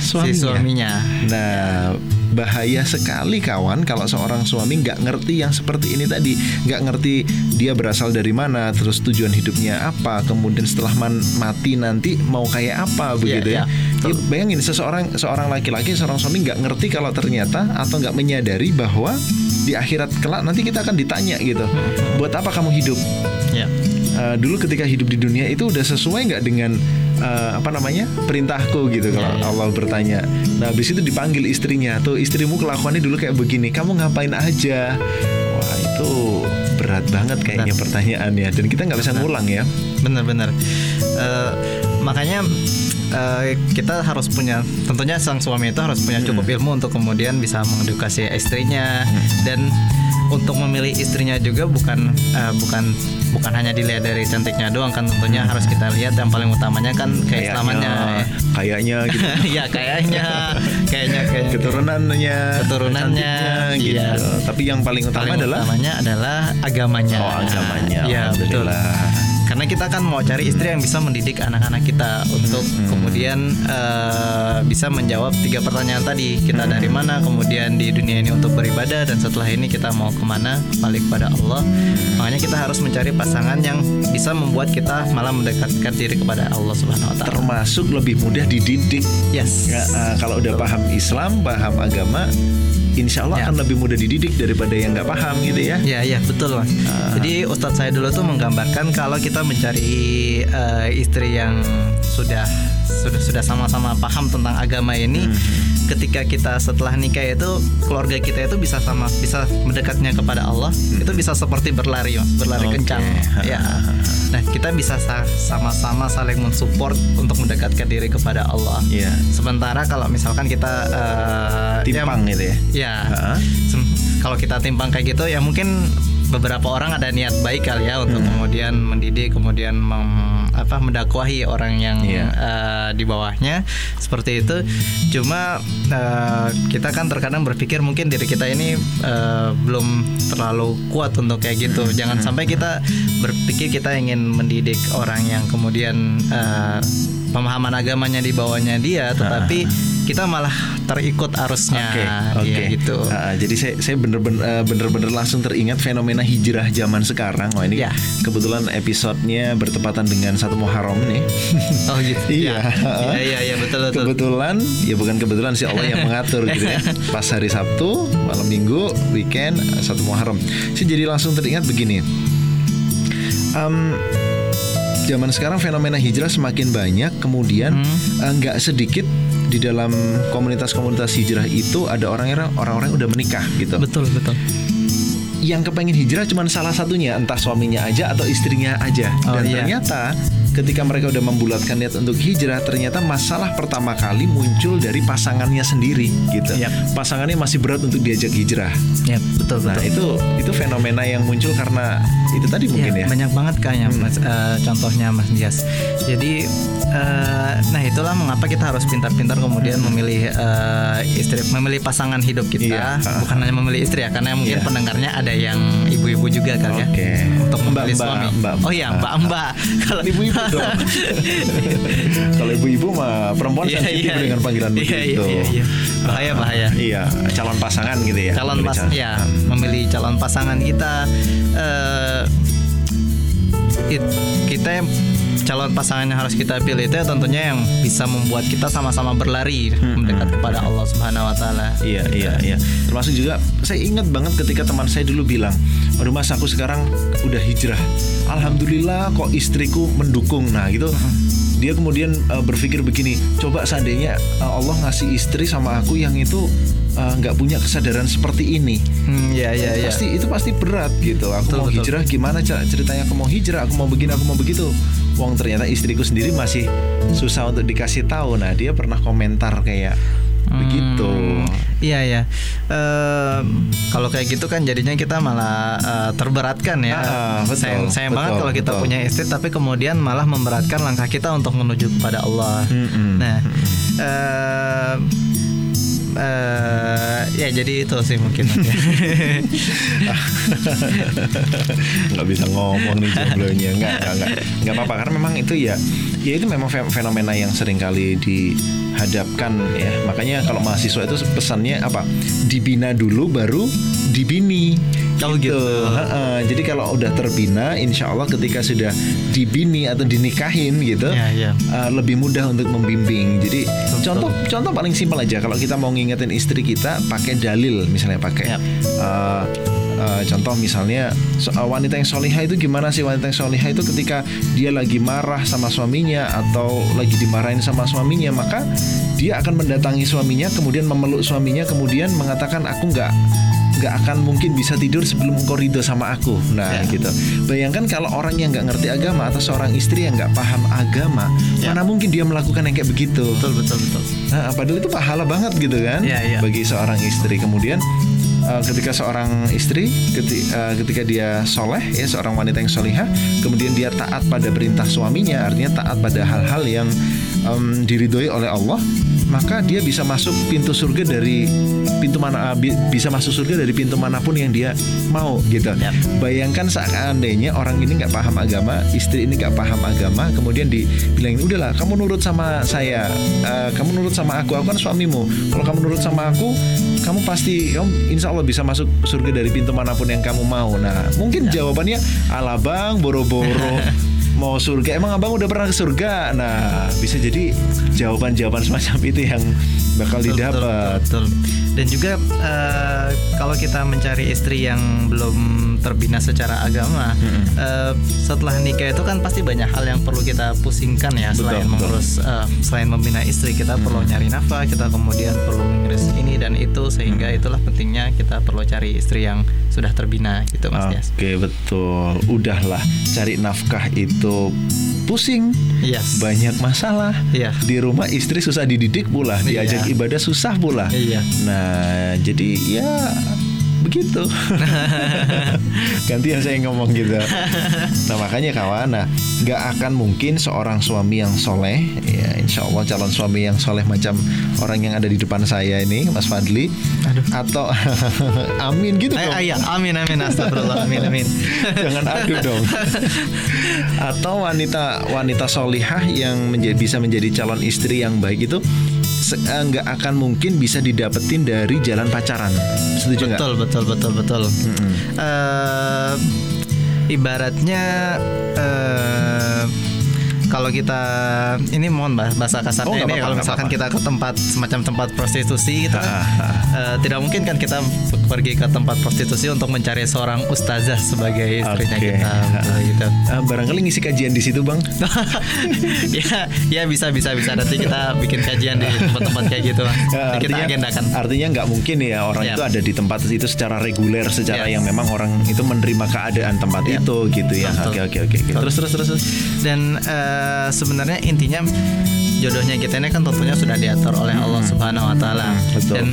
S1: suaminya.
S2: si suaminya
S1: Nah, bahaya sekali kawan kalau seorang suami nggak ngerti yang seperti ini tadi, nggak ngerti dia berasal dari mana, terus tujuan hidupnya apa, kemudian setelah man- mati nanti mau kayak apa begitu
S2: iya,
S1: ya. Ya, bayangin seseorang seorang laki-laki, seorang suami nggak ngerti kalau ternyata atau nggak menyadari bahwa di akhirat kelak nanti kita akan ditanya gitu, buat apa kamu hidup?
S2: ya
S1: Uh, dulu ketika hidup di dunia itu udah sesuai nggak dengan uh, apa namanya perintahku gitu kalau
S2: Ya, ya.
S1: Allah bertanya. Nah habis itu dipanggil istrinya tuh istrimu kelakuannya dulu kayak begini, kamu ngapain aja? Wah itu berat banget kayaknya pertanyaannya dan kita nggak bisa ngulang ya.
S2: benar-benar Eh, makanya eh, kita harus punya tentunya sang suami itu harus punya cukup ilmu untuk kemudian bisa mengedukasi istrinya dan untuk memilih istrinya juga bukan eh, bukan bukan hanya dilihat dari cantiknya doang kan tentunya harus kita lihat yang paling utamanya kan keislamannya
S1: kayaknya gitu. (laughs)
S2: ya kayaknya kayaknya kayaknya
S1: keturunannya,
S2: Keturunannya,
S1: cantiknya, gitu.
S2: iya.
S1: Tapi yang paling utama
S2: paling
S1: adalah
S2: utamanya adalah agamanya
S1: oh agamanya.
S2: ya betul. Karena kita kan mau cari istri yang bisa mendidik anak-anak kita untuk kemudian eh, bisa menjawab tiga pertanyaan tadi. Kita dari mana kemudian di dunia ini untuk beribadah dan setelah ini kita mau ke mana kembali kepada Allah. Makanya kita harus mencari pasangan yang bisa membuat kita malah mendekatkan diri kepada Allah Subhanahu Wa Taala.
S1: Termasuk lebih mudah dididik.
S2: Yes.
S1: Ya, uh, kalau udah paham Islam, paham agama, insya Allah
S2: Ya.
S1: akan lebih mudah dididik daripada yang nggak paham gitu ya.
S2: Ya, ya, betul, Mas. Jadi Ustadz saya dulu tuh menggambarkan kalau kita mencari uh, istri yang sudah sudah sudah sama-sama paham tentang agama ini hmm. ketika kita setelah nikah itu keluarga kita itu bisa sama bisa mendekatnya kepada Allah hmm. itu bisa seperti berlari mas berlari okay. kencang ya nah kita bisa sama-sama saling mensupport untuk mendekatkan diri kepada Allah yeah. sementara kalau misalkan kita uh,
S1: timpang ya, gitu ya
S2: ya uh-huh. kalau kita timpang kayak gitu ya mungkin beberapa orang ada niat baik kali ya untuk hmm. kemudian mendidik kemudian mem apa mendakwahi orang yang yeah. Iya. uh, di bawahnya seperti itu. Cuma uh, kita kan terkadang berpikir mungkin diri kita ini uh, belum terlalu kuat untuk kayak gitu. Hmm. Jangan sampai kita berpikir kita ingin mendidik orang yang kemudian uh, pemahaman agamanya di bawahnya dia, tetapi kita malah terikut arusnya okay, okay. gitu.
S1: Uh, jadi saya saya bener-bener uh, bener-bener langsung teringat fenomena hijrah zaman sekarang. Wah ini yeah. kebetulan episodenya bertepatan dengan satu Muharram nih. (laughs)
S2: Oh gitu.
S1: iya.
S2: Iya iya iya betul betul.
S1: Kebetulan ya bukan kebetulan sih Allah yang mengatur gitu ya. (laughs) Pas hari Sabtu, malam Minggu, weekend satu Muharram. Saya jadi langsung teringat begini. Um, zaman sekarang fenomena hijrah semakin banyak, kemudian hmm. uh, nggak sedikit di dalam komunitas-komunitas hijrah itu ada orang-orang orang-orang udah menikah gitu.
S2: Betul betul.
S1: Yang kepengen hijrah cuma salah satunya, entah suaminya aja atau istrinya aja. Oh, Dan iya. ternyata ketika mereka udah membulatkan niat untuk hijrah ternyata masalah pertama kali muncul dari pasangannya sendiri gitu yep. pasangannya masih berat untuk diajak hijrah
S2: yep, betul
S1: nah itu itu fenomena yang muncul karena itu tadi mungkin ya, ya.
S2: banyak banget kayaknya hmm. mas uh, contohnya mas Dias jadi uh, nah itulah mengapa kita harus pintar-pintar kemudian memilih uh, istri memilih pasangan hidup kita iya. bukan hanya memilih istri ya karena mungkin iya. pendengarnya ada yang ibu-ibu juga kan okay. ya untuk memilih mbak, suami mbak, mbak, oh iya mbak-mbak (laughs)
S1: kalau ibu-ibu. (laughs) Kalau ibu-ibu mah perempuan yeah, sensitif yeah, dengan panggilan yeah, begitu.
S2: Iya, iya, iya. Bahaya, bahaya.
S1: Iya, calon pasangan gitu ya.
S2: Calon pas, ya, memilih calon pasangan kita. Uh, it, kita calon pasangan yang harus kita pilih itu ya tentunya yang bisa membuat kita sama-sama berlari hmm, mendekat kepada Allah Subhanahu wa taala.
S1: Iya, iya, iya. Termasuk juga saya ingat banget ketika teman saya dulu bilang, "Aduh Mas, aku sekarang udah hijrah. Alhamdulillah kok istriku mendukung." Nah, gitu. Dia kemudian uh, berpikir begini, coba seandainya uh, Allah ngasih istri sama aku yang itu Eh, nggak uh, punya kesadaran seperti ini.
S2: Hmm, ya, ya,
S1: ya. Pasti itu pasti berat gitu. Aku betul, mau betul. hijrah gimana ceritanya aku mau hijrah, aku mau begini, aku mau begitu. Wong ternyata istriku sendiri masih susah untuk dikasih tahu. Nah dia pernah komentar kayak hmm, begitu.
S2: Iya ya. Uh, kalau kayak gitu kan jadinya kita malah uh, terberatkan ya.
S1: Ah, betul,
S2: sayang sayang
S1: betul,
S2: banget kalau kita punya istri tapi kemudian malah memberatkan langkah kita untuk menuju kepada Allah. Hmm, hmm, nah. Uh, uh, ya jadi itu sih mungkin (laughs) (laughs)
S1: nggak bisa ngomong nih joblonya nggak nggak nggak nggak apa-apa karena memang itu ya ya itu memang fenomena yang sering kali dihadapkan ya makanya kalau mahasiswa itu pesannya apa dibina dulu baru dibini
S2: kalau gitu. gitu.
S1: Ha -ha. Jadi kalau udah terbina, insya Allah ketika sudah dibini atau dinikahin gitu, ya, ya. Uh, lebih mudah untuk membimbing. Jadi Betul. contoh contoh paling simpel aja. Kalau kita mau ngingetin istri kita, pakai dalil, misalnya pakai. Ya. Uh, uh, contoh misalnya uh, wanita yang solihah itu gimana sih wanita yang solihah itu ketika dia lagi marah sama suaminya atau lagi dimarahin sama suaminya maka dia akan mendatangi suaminya kemudian memeluk suaminya kemudian mengatakan aku nggak nggak akan mungkin bisa tidur sebelum engkau ridho sama aku. Nah, ya. gitu. Bayangkan kalau orang yang nggak ngerti agama atau seorang istri yang nggak paham agama, ya. mana mungkin dia melakukan yang kayak begitu.
S2: Betul, betul, betul.
S1: Nah, padahal itu pahala banget gitu kan ya, ya. bagi seorang istri. Kemudian uh, ketika seorang istri ketika, uh, ketika dia soleh ya seorang wanita yang solihah kemudian dia taat pada perintah suaminya artinya taat pada hal-hal yang um, diridhoi oleh Allah maka dia bisa masuk pintu surga dari pintu mana ah, bisa masuk surga dari pintu mana pun yang dia mau gitu. Yep. Bayangkan seandainya orang ini nggak paham agama, istri ini nggak paham agama, kemudian dibilangin udahlah kamu nurut sama saya, uh, kamu nurut sama aku, aku kan suamimu. Kalau kamu nurut sama aku, kamu pasti kamu insya Allah bisa masuk surga dari pintu mana pun yang kamu mau. Nah mungkin yep. jawabannya ala bang boro-boro (laughs) mau surga. Emang abang udah pernah ke surga? Nah bisa jadi jawaban-jawaban semacam itu yang bakal
S2: Betul,
S1: didapat.
S2: betul, betul. Dan juga eh, kalau kita mencari istri yang belum terbina secara agama, eh, setelah nikah itu kan pasti banyak hal yang perlu kita pusingkan ya
S1: Betul,
S2: selain
S1: betul.
S2: mengurus eh, selain membina istri kita perlu nyari nafkah, kita kemudian perlu mengurus ini dan itu sehingga itulah pentingnya kita perlu cari istri yang sudah terbina gitu Mas Dias.
S1: Oke betul Udahlah Cari nafkah itu Pusing
S2: Yes.
S1: Banyak masalah
S2: Iya.
S1: Di rumah istri susah dididik pula. Diajak ibadah susah pula
S2: Iya.
S1: Nah jadi ya Begitu (laughs) Gantian saya ngomong gitu Nah makanya kawan Nah nggak akan mungkin seorang suami yang soleh Ya insya Allah calon suami yang soleh Macam orang yang ada di depan saya ini Mas Fadli Atau (laughs) Amin gitu dong
S2: ah, iya, amin amin astagfirullah amin amin. (laughs)
S1: Jangan adu dong. Atau wanita wanita solihah yang menjadi, bisa menjadi calon istri yang baik itu nggak akan mungkin bisa didapetin dari jalan pacaran. Setuju nggak?
S2: betul betul betul betul. Eh, ibaratnya eh, kalau kita ini mohon bah- bahasa kasarnya
S1: Oh,
S2: ini
S1: apa-apa,
S2: kalau
S1: nggak
S2: misalkan
S1: apa-apa.
S2: kita ke tempat semacam tempat prostitusi gitu kan, eh, tidak mungkin kan kita pergi ke tempat prostitusi untuk mencari seorang ustazah sebagai istrinya
S1: Oke.
S2: kita (laughs) gitu.
S1: Ah, barangkali ngisi kajian di situ bang. (laughs)
S2: ya ya bisa bisa bisa nanti kita bikin kajian di tempat-tempat kayak gitu.
S1: Ya,
S2: Nanti kita agendakan
S1: artinya nggak mungkin ya orang
S2: Ya.
S1: itu ada di tempat itu secara reguler, secara
S2: Yes.
S1: yang memang orang itu menerima keadaan tempat
S2: Ya.
S1: itu gitu ya. Oke oke oke. Terus terus terus.
S2: dan eh, sebenarnya intinya jodohnya kita ini kan tentunya sudah diatur oleh Allah Subhanahu Wa Taala
S1: Hmm,
S2: dan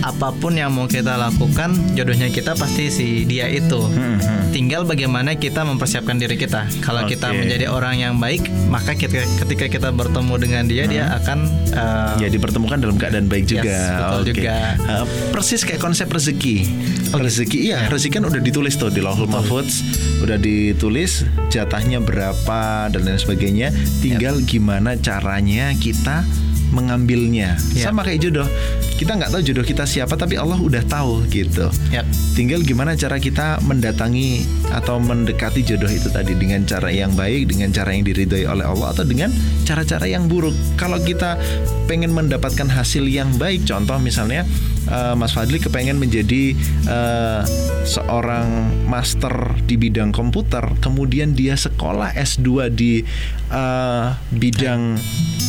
S2: apa pun yang mau kita lakukan jodohnya kita pasti si dia itu
S1: Hmm, hmm.
S2: tinggal bagaimana kita mempersiapkan diri kita kalau kita
S1: Oke.
S2: menjadi orang yang baik maka kita, ketika kita bertemu dengan dia dia akan eh,
S1: Ya dipertemukan dalam keadaan baik
S2: Yes,
S1: juga.
S2: betul
S1: Oke.
S2: juga.
S1: Uh, persis kayak konsep rezeki. rezeki iya, rezeki kan udah ditulis tuh di Lauhul Mahfudz, udah ditulis jatahnya berapa dan lain sebagainya. Tinggal gimana caranya kita mengambilnya.
S2: Yap.
S1: Sama kayak jodoh. Kita nggak tahu jodoh kita siapa tapi Allah udah tahu gitu.
S2: Yap.
S1: Tinggal gimana cara kita mendatangi atau mendekati jodoh itu tadi dengan cara yang baik, dengan cara yang diridhoi oleh Allah atau dengan cara-cara yang buruk. Kalau kita pengen mendapatkan hasil yang baik, contoh misalnya eh, Mas Fadli kepengen menjadi eh, seorang master di bidang komputer, kemudian dia sekolah S2 di eh, bidang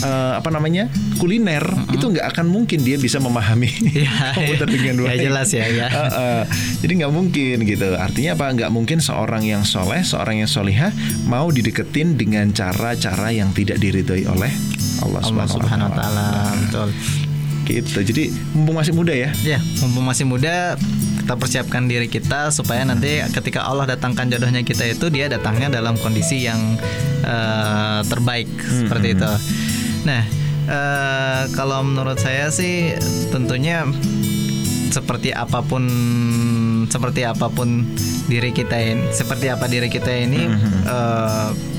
S1: eh, apa namanya kuliner, itu nggak akan mungkin dia bisa memahami (laughs)
S2: Ya, (laughs)
S1: komputer dengan
S2: ya
S1: baik.
S2: jelas ya, ya.
S1: Eh, eh, jadi nggak mungkin gitu. Artinya apa? Nggak mungkin seorang yang soleh, seorang yang solihah mau dideketin dengan cara-cara yang tidak diridhoi oleh Allah,
S2: Allah Subhanahu Wa Taala betul
S1: Gitu. Jadi mumpung masih muda ya.
S2: Ya, mumpung masih muda, kita persiapkan diri kita supaya nanti ketika Allah datangkan jodohnya kita itu dia datangnya dalam kondisi yang eh, terbaik seperti itu. Nah, eh, kalau menurut saya sih tentunya seperti apa pun seperti apa pun diri kita ini, seperti apa diri kita ini eh,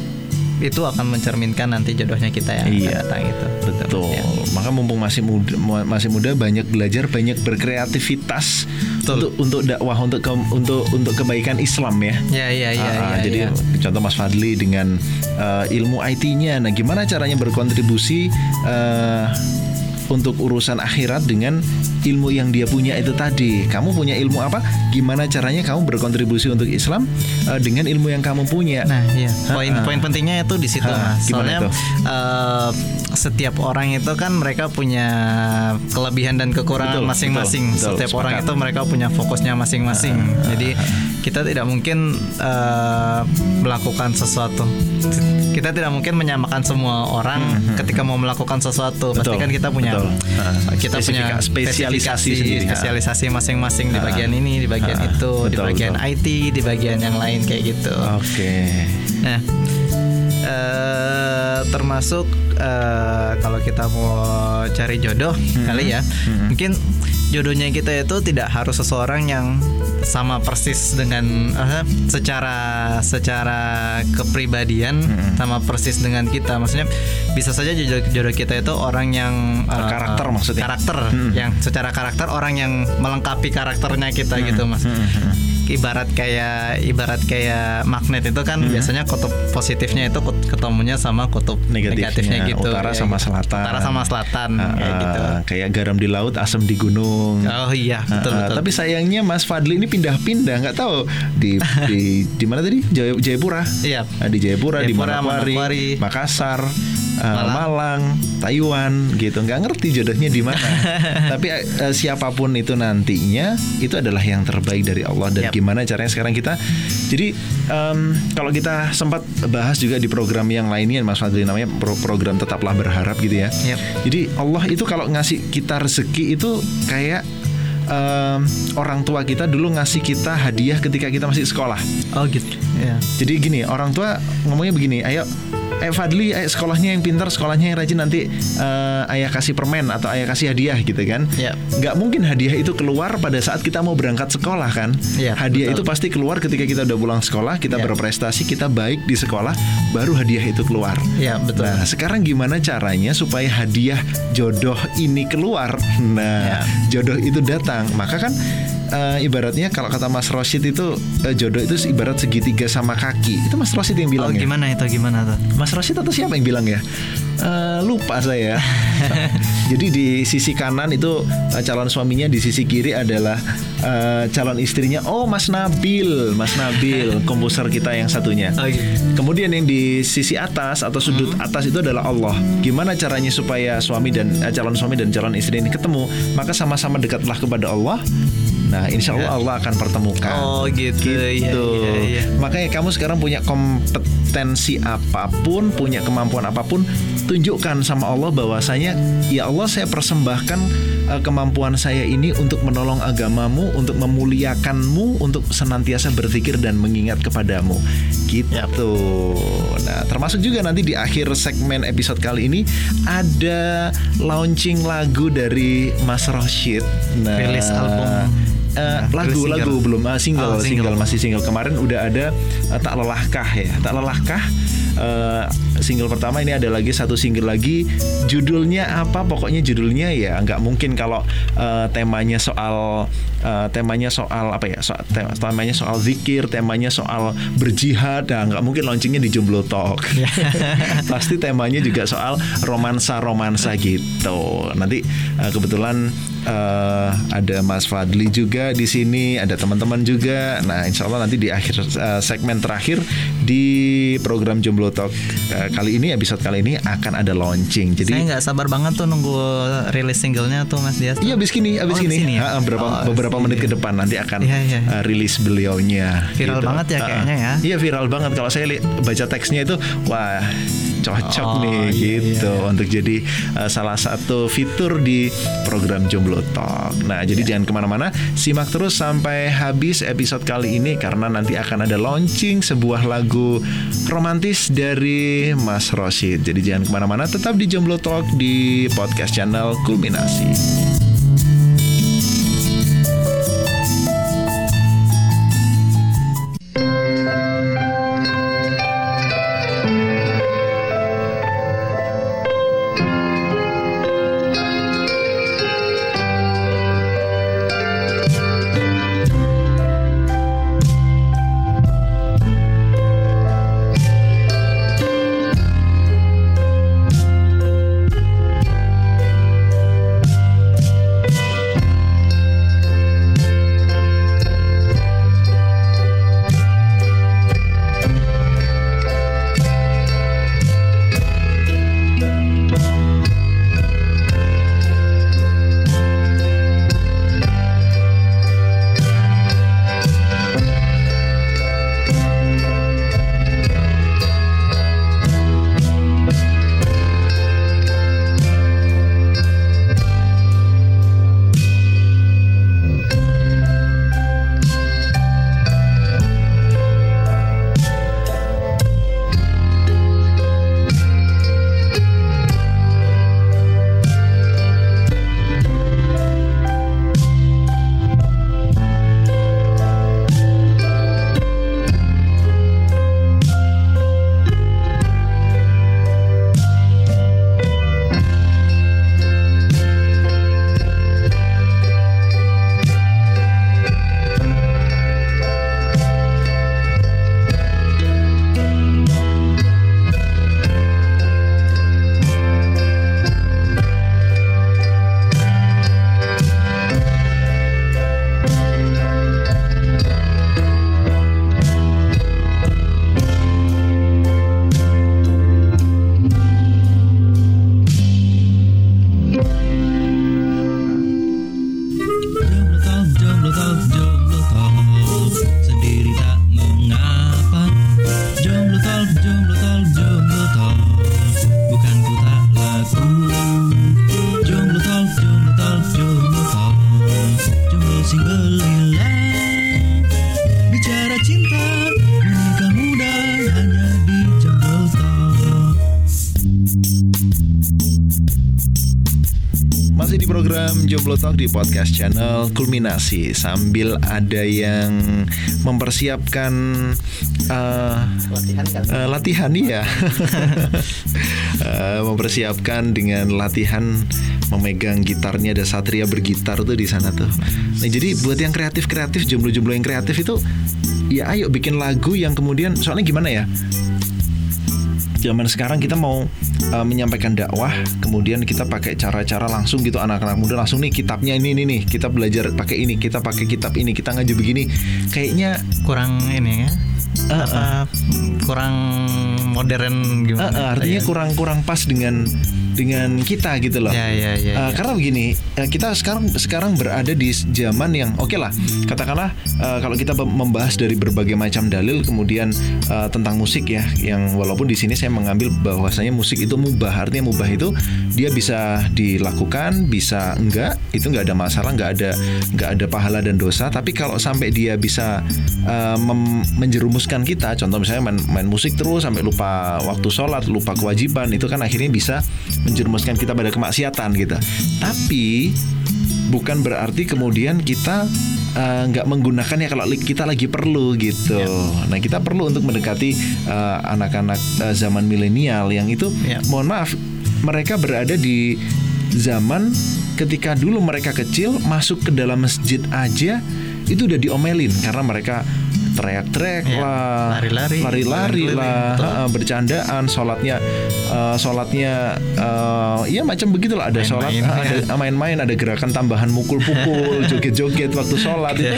S2: itu akan mencerminkan nanti jodohnya kita yang
S1: Iya.
S2: akan datang itu.
S1: Betul.
S2: Ya.
S1: Maka mumpung masih muda, mu- masih muda banyak belajar, banyak berkreativitas
S2: Betul.
S1: untuk untuk dakwah untuk ke- untuk untuk kebaikan Islam ya.
S2: Ya, ya, ya,
S1: Ah,
S2: ya,
S1: jadi
S2: ya.
S1: contoh Mas Fadli dengan eh, ilmu IT-nya. Nah, gimana caranya berkontribusi eh, untuk urusan akhirat dengan ilmu yang dia punya itu tadi. Kamu punya ilmu apa? Gimana caranya kamu berkontribusi untuk Islam eh, dengan ilmu yang kamu punya?
S2: Nah, iya. Poin
S1: Ha-ha.
S2: poin pentingnya itu di situ, Mas.
S1: gimana
S2: Soalnya
S1: itu?
S2: eh, setiap orang itu kan mereka punya kelebihan dan kekurangan masing-masing.
S1: betul, betul,
S2: setiap orang
S1: sepakat.
S2: itu mereka punya fokusnya masing-masing. Jadi kita tidak mungkin eh, melakukan sesuatu. Kita tidak mungkin menyamakan semua orang ketika mau melakukan sesuatu. Pasti
S1: Hmm, Betul,
S2: kan kita punya
S1: betul. Ha,
S2: kita punya
S1: spesialisasi sendiri,
S2: spesialisasi masing-masing di
S1: Ha.
S2: bagian ini, di bagian
S1: Ha,
S2: itu, di
S1: betul,
S2: bagian
S1: betul.
S2: IT, di bagian yang lain kayak gitu.
S1: Oke.
S2: Nah, eh, termasuk eh, kalau kita mau cari jodoh kali ya, mungkin jodohnya kita itu tidak harus seseorang yang sama persis dengan eh, secara secara kepribadian sama persis dengan kita. Maksudnya bisa saja jodoh, jodoh kita itu orang yang eh,
S1: Karakter maksudnya.
S2: Karakter
S1: Hmm.
S2: yang secara karakter orang yang melengkapi karakternya kita gitu, Mas.
S1: Hmm, hmm.
S2: Ibarat kayak ibarat kayak magnet itu kan hmm. biasanya kutub positifnya itu ketemunya sama kutub negatifnya, negatifnya gitu.
S1: Utara ya, sama selatan.
S2: Utara sama selatan uh, kayak gitu.
S1: Kayak garam di laut, asam di gunung.
S2: Oh iya, betul uh, betul.
S1: Tapi sayangnya Mas Fadli ini pindah-pindah, nggak tahu di di di mana tadi? Jaya, Jayapura.
S2: Iya.
S1: Nah, di Jayapura, Jayapura di Manokwari, Manokwari, Makassar, uh, Malang. Malang, Taiwan gitu. Nggak ngerti jodohnya di mana. (laughs) Tapi uh, siapa pun itu nantinya itu adalah yang terbaik dari Allah dan yep. gimana caranya sekarang kita. Jadi um, kalau kita sempat bahas juga di program yang lainnya Mas Fadli namanya pro program tetaplah berharap gitu ya.
S2: Yep.
S1: Jadi Allah itu kalau ngasih kita rezeki itu kayak um, orang tua kita dulu ngasih kita hadiah ketika kita masih sekolah.
S2: Oh gitu.
S1: Ya. Jadi gini, orang tua ngomongnya begini, ayo eh Fadli eh, sekolahnya yang pintar sekolahnya yang rajin nanti uh, ayah kasih permen atau ayah kasih hadiah gitu kan
S2: yep.
S1: nggak mungkin hadiah itu keluar pada saat kita mau berangkat sekolah kan
S2: yep,
S1: hadiah betul. itu pasti keluar ketika kita udah pulang sekolah kita yep. berprestasi kita baik di sekolah baru hadiah itu keluar
S2: ya betul
S1: nah sekarang gimana caranya supaya hadiah jodoh ini keluar nah jodoh itu datang maka kan uh, ibaratnya kalau kata Mas Rosid itu uh, jodoh itu ibarat segitiga sama kaki. Itu Mas Rosid yang bilang oh,
S2: ya. Gimana itu gimana tuh?
S1: Mas Rosid atau siapa yang bilang ya? Uh, lupa saya. (laughs) Jadi di sisi kanan itu uh, calon suaminya, di sisi kiri adalah uh, calon istrinya. Oh Mas Nabil, Mas Nabil, (laughs) komposer kita yang satunya.
S2: Oh, iya.
S1: Kemudian yang di sisi atas atau sudut hmm. atas itu adalah Allah. Gimana caranya supaya suami dan uh, calon suami dan calon istri ini ketemu? Maka sama-sama dekatlah kepada Allah Nah, insya Allah ya. Allah akan pertemukan.
S2: Oh gitu.
S1: Gitu. Ya, ya, ya. Makanya kamu sekarang punya kompetensi apa pun, punya kemampuan apa pun, tunjukkan sama Allah bahwasanya ya Allah saya persembahkan uh, kemampuan saya ini untuk menolong agamamu, untuk memuliakanmu, untuk senantiasa berpikir dan mengingat kepadamu. Gitu. Yep. Nah, termasuk juga nanti di akhir segmen episode kali ini ada launching lagu dari Mas Roshid.
S2: Nah, rilis album
S1: uh, lagu single. lagu belum uh, single, oh, single. single masih single. Kemarin udah ada uh, tak lelahkah ya? Tak lelahkah uh, single pertama. Ini ada lagi satu single lagi. Judulnya apa? Pokoknya judulnya ya nggak mungkin kalau uh, temanya soal uh, temanya soal apa ya? Soal, temanya soal zikir temanya soal berjihad. Nah nggak mungkin launchingnya di Jomblo Talk. (laughs) Pasti temanya juga soal romansa romansa gitu. Nanti uh, kebetulan uh, ada Mas Fadli juga di sini, ada teman-teman juga. Nah, insya Allah nanti di akhir uh, segmen terakhir di program Jomblo Talk uh, kali ini, episode kali ini akan ada launching.
S2: Jadi saya nggak sabar banget tuh nunggu rilis singlenya tuh Mas Dias.
S1: Iya, abis gini, abis oh, gini. Ya? beberapa oh, beberapa menit ke depan nanti akan iya, iya. Uh, rilis beliaunya.
S2: Viral gitu. banget ya kayaknya ya.
S1: Iya viral banget. Kalau saya baca teksnya itu, wah cocok oh, nih iya, gitu iya. untuk jadi uh, salah satu fitur di program Jomblo Talk. Nah, jadi iya. jangan ke mana-mana, simak terus sampai habis episode kali ini karena nanti akan ada launching sebuah lagu romantis dari Mas Rosid. Jadi jangan ke mana-mana, tetap di Jomblo Talk di podcast channel Kulminasi. Jomblo Talk di podcast channel Kulminasi. Sambil ada yang mempersiapkan uh, latihan kan? Uh, latihan iya. Uh, (laughs) Mempersiapkan dengan latihan memegang gitarnya. Ada Satria bergitar tuh di sana tuh. Nah jadi buat yang kreatif-kreatif jomblo-jomblo yang kreatif itu Ya ayo bikin lagu yang kemudian soalnya gimana ya? Zaman sekarang kita mau uh, menyampaikan dakwah, kemudian kita pakai cara-cara langsung gitu anak-anak muda langsung nih kitabnya ini ini nih, kita belajar pakai ini, kita pakai kitab ini, kita ngaji begini. Kayaknya
S2: kurang ini ya. Uh, uh, kurang modern gimana? Uh,
S1: uh, artinya kurang kurang pas dengan dengan kita gitu loh.
S2: Ya, ya, ya, uh,
S1: ya. Karena begini, uh, kita sekarang sekarang berada di zaman yang oke okay lah, katakanlah uh, kalau kita membahas dari berbagai macam dalil, kemudian uh, tentang musik ya, yang walaupun di sini saya mengambil bahwasanya musik itu mubah, artinya mubah itu dia bisa dilakukan, bisa enggak, itu enggak ada masalah, enggak ada enggak ada pahala dan dosa. Tapi kalau sampai dia bisa uh, menjerumuskan kita, contoh misalnya main, main musik terus sampai lupa waktu sholat, lupa kewajiban, itu kan akhirnya bisa menjerumuskan kita pada kemaksiatan gitu. Tapi bukan berarti kemudian kita eh, nggak uh, menggunakannya kalau kita lagi perlu gitu. Yeah. Nah kita perlu untuk mendekati eh, anak-anak uh, uh, zaman milenial yang itu, yeah. mohon maaf, mereka berada di zaman ketika dulu mereka kecil masuk ke dalam masjid aja itu udah diomelin karena mereka teriak-teriak ya, lah,
S2: lari-lari,
S1: lari-lari lah, uh, bercandaan, sholatnya, uh, sholatnya, uh, ya macam begitulah. Ada main sholat, main, uh, ada main-main, ada gerakan tambahan mukul-pukul, (laughs) joget-joget waktu sholat itu.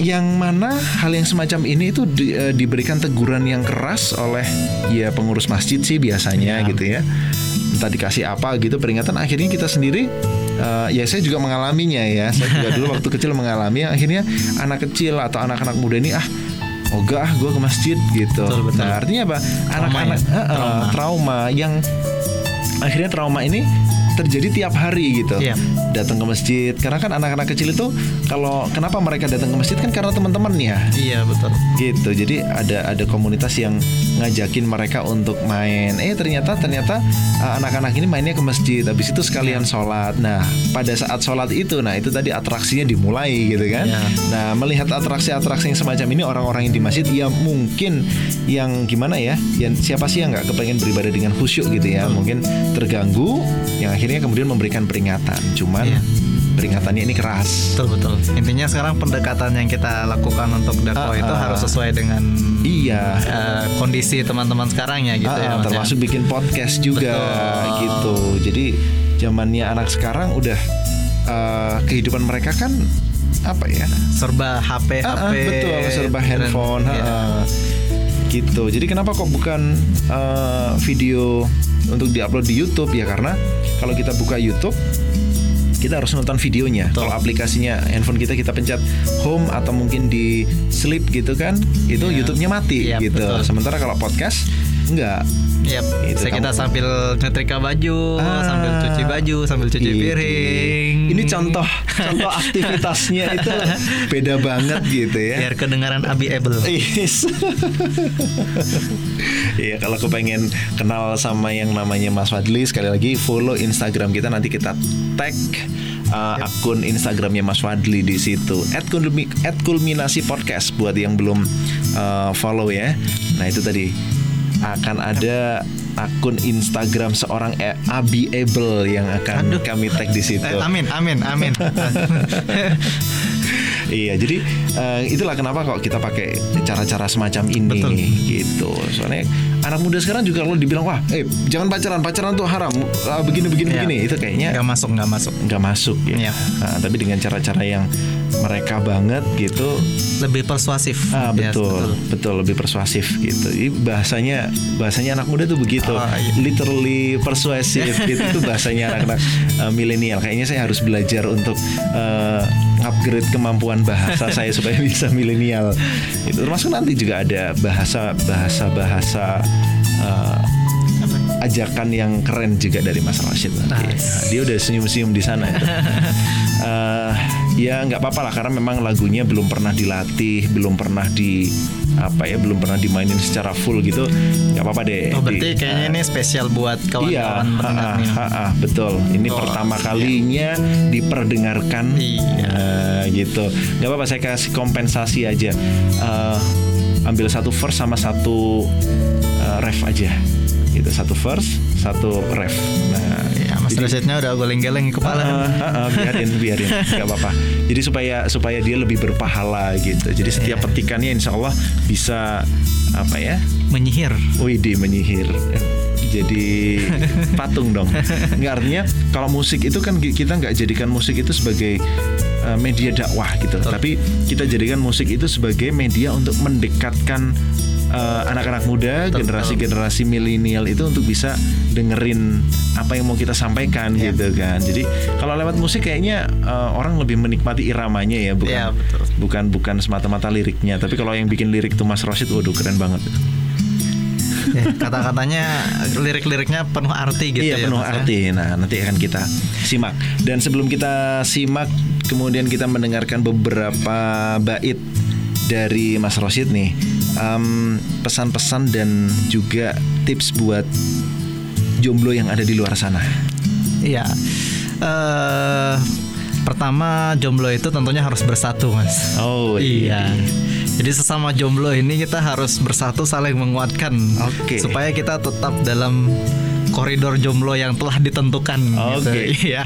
S1: Yang mana hal yang semacam ini itu di, uh, diberikan teguran yang keras oleh ya pengurus masjid sih biasanya ya. gitu ya. Entah dikasih apa gitu peringatan akhirnya kita sendiri uh, ya saya juga mengalaminya ya. Saya juga dulu waktu kecil mengalami akhirnya anak kecil atau anak-anak muda ini ah oh gak ah gue ke masjid gitu. Betul, betul. Nah artinya apa? Anak-anak trauma, ya? uh, trauma. trauma yang akhirnya trauma ini terjadi tiap hari gitu. Yeah. Datang ke masjid karena kan anak-anak kecil itu kalau kenapa mereka datang ke masjid kan karena teman-temannya.
S2: Iya betul.
S1: Gitu. Jadi ada ada komunitas yang ngajakin mereka untuk main. Eh ternyata ternyata uh, anak-anak ini mainnya ke masjid. Habis itu sekalian yeah. sholat. Nah pada saat sholat itu, nah itu tadi atraksinya dimulai gitu kan. Yeah. Nah melihat atraksi-atraksi yang semacam ini orang-orang yang di masjid ya mungkin yang gimana ya? Yang siapa sih yang nggak kepengen beribadah dengan khusyuk gitu ya? Mungkin terganggu yang akhirnya akhirnya kemudian memberikan peringatan. Cuman yeah. peringatannya ini keras.
S2: Betul betul. Intinya sekarang pendekatan yang kita lakukan untuk dakwah uh, itu ah. harus sesuai dengan
S1: iya
S2: uh, kondisi teman-teman sekarang ya gitu uh, ya.
S1: Termasuk ya. bikin podcast juga betul. gitu. Jadi zamannya anak sekarang udah uh, kehidupan mereka kan apa ya
S2: serba HP uh, HP
S1: betul serba handphone dan, uh, ya. Gitu jadi kenapa kok bukan uh, video untuk diupload di YouTube ya karena kalau kita buka YouTube kita harus nonton videonya. Kalau aplikasinya handphone kita kita pencet home atau mungkin di sleep gitu kan, itu yeah. YouTube-nya mati yeah, gitu. Betul. Sementara kalau podcast enggak.
S2: Yep. Itu Saya kita sambil nyetrika baju, ah, sambil cuci baju, sambil cuci gitu. piring.
S1: Ini contoh contoh aktivitasnya itu (laughs) beda banget gitu ya.
S2: Biar kedengaran Abi.
S1: Yes. (laughs) Iya kalau kepengen kenal sama yang namanya Mas Fadli sekali lagi follow Instagram kita nanti kita tag uh, yep. akun Instagramnya Mas Fadli di situ @kulminasi podcast buat yang belum uh, follow ya. Nah itu tadi akan ada akun Instagram seorang Abi Able yang akan Aduh. kami tag di situ. Eh,
S2: amin, amin, amin. (laughs) (laughs)
S1: iya, jadi uh, itulah kenapa kok kita pakai cara-cara semacam ini Betul. gitu. Soalnya anak muda sekarang juga kalau dibilang wah, eh jangan pacaran, pacaran tuh haram, uh, begini begini ya. begini, itu kayaknya
S2: nggak masuk, nggak masuk,
S1: nggak masuk ya. ya. Nah, tapi dengan cara-cara yang mereka banget gitu
S2: lebih persuasif
S1: ah betul yes, betul. betul lebih persuasif gitu Jadi bahasanya bahasanya anak muda tuh begitu oh, iya. literally persuasif (laughs) gitu itu bahasanya anak-anak uh, milenial kayaknya saya harus belajar untuk uh, upgrade kemampuan bahasa (laughs) saya supaya bisa milenial itu termasuk nanti juga ada bahasa bahasa bahasa uh, ajakan yang keren juga dari Mas Rashid nanti. Nice. Nah, dia udah senyum-senyum di sana. uh, (laughs) ya nggak apa-apa lah karena memang lagunya belum pernah dilatih belum pernah di apa ya belum pernah dimainin secara full gitu nggak apa-apa deh
S2: oh berarti
S1: Di-
S2: kayaknya ini spesial buat
S1: Iya,
S2: kawan-kawan pendengar
S1: ha-ha,
S2: nih
S1: ha-ha, betul. Ini
S2: Oh,
S1: pertama
S2: iya.
S1: kalinya diperdengarkan,
S2: Iya.
S1: Eh, gitu. Gak apa-apa, saya kasih kompensasi aja. Eh, ambil satu verse sama satu eh, ref aja, gitu. Satu verse, satu ref. Nah,
S2: ya mas
S1: jadi-
S2: Rasidnya udah goleng-geleng di kepala
S1: Ah, ah, ah, biarin, biarin, nggak apa-apa. Jadi supaya supaya dia lebih berpahala gitu. Jadi setiap
S2: Iya.
S1: petikannya, insya Allah bisa apa ya?
S2: menyihir
S1: Widi menyihir jadi (laughs) patung dong nggak artinya kalau musik itu kan ki- kita nggak jadikan musik itu sebagai uh, media dakwah gitu tapi kita jadikan musik itu sebagai media untuk mendekatkan uh, anak-anak muda generasi-generasi milenial itu untuk bisa dengerin apa yang mau kita sampaikan
S2: Iya.
S1: gitu kan jadi kalau lewat musik kayaknya uh, orang lebih menikmati iramanya ya bukan
S2: Iya, betul.
S1: bukan bukan semata-mata liriknya tapi kalau yang bikin lirik tuh Mas Rosid waduh keren banget
S2: Ya, kata-katanya lirik-liriknya penuh arti gitu
S1: iya
S2: ya
S1: penuh
S2: Mas, ya.
S1: arti. Nah nanti akan kita simak. Dan sebelum kita simak, kemudian kita mendengarkan beberapa bait dari Mas Rosid nih. Em, pesan-pesan dan juga tips buat jomblo yang ada di luar sana.
S2: Iya. Eh pertama jomblo itu tentunya harus bersatu, Mas.
S1: Oh
S2: Iya. Jadi sesama jomblo ini kita harus bersatu saling menguatkan
S1: Oke.
S2: supaya kita tetap dalam koridor jomblo yang telah ditentukan gitu.
S1: Oke. (laughs)
S2: Iya.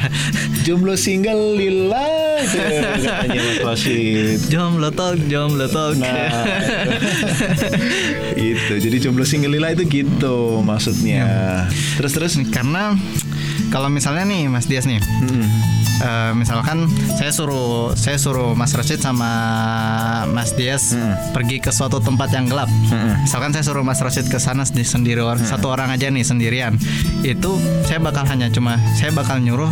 S1: Jomblo single lila itu katanya Mas Rosid.
S2: Jomblo talk, jomblo talk.
S1: Nah, (laughs) itu. Jadi jomblo single lila itu gitu maksudnya. Terus terus.
S2: Karena kalau misalnya nih Mas Dias nih,
S1: Mm-mm.
S2: Eh, misalkan saya suruh saya suruh Mas Rashid sama Mas Dias
S1: Mm.
S2: pergi ke suatu tempat yang gelap.
S1: Mm-mm.
S2: Misalkan saya suruh Mas Rashid ke sana sendiri, sendiri or- satu orang aja nih sendirian. Itu saya bakal hanya cuma saya bakal nyuruh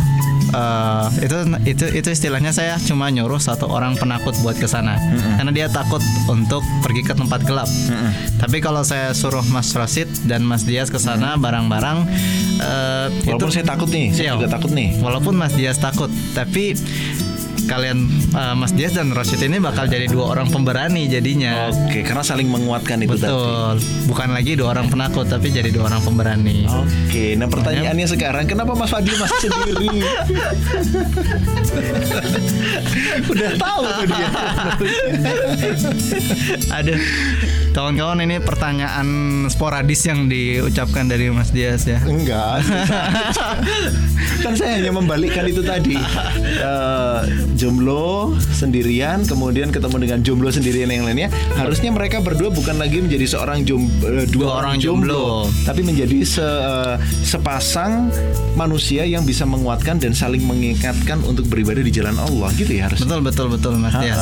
S2: eh, itu itu itu istilahnya saya cuma nyuruh satu orang penakut buat ke sana. Karena dia takut untuk pergi ke tempat gelap.
S1: Mm-mm.
S2: Tapi kalau saya suruh Mas Rashid dan Mas Dias ke sana barang-barang eh,
S1: Walaupun saya takut nih, saya
S2: Iya.
S1: juga takut nih.
S2: Walaupun Mas Dias takut, tapi kalian eh, Mas Dias dan Rashid ini bakal jadi dua orang pemberani jadinya.
S1: Oke, karena saling menguatkan itu tadi.
S2: Betul. Bukan lagi dua orang penakut, tapi jadi dua orang pemberani.
S1: Oke, nah pertanyaannya sekarang, kenapa Mas Fadil masih sendiri? (laughs) Udah tahu tuh dia.
S2: Aduh, kawan-kawan ini pertanyaan sporadis yang diucapkan dari Mas Dias ya.
S1: Enggak. (laughs) kan saya hanya membalikkan itu tadi. Eh, jomblo sendirian, kemudian ketemu dengan jomblo sendirian yang lainnya. Harusnya mereka berdua bukan lagi menjadi seorang jom, eh, dua,
S2: Dua
S1: orang jomblo,
S2: jomblo.
S1: tapi menjadi se- eh, sepasang manusia yang bisa menguatkan dan saling mengingatkan untuk beribadah di jalan Allah gitu ya harusnya.
S2: Betul betul betul Mas Dias.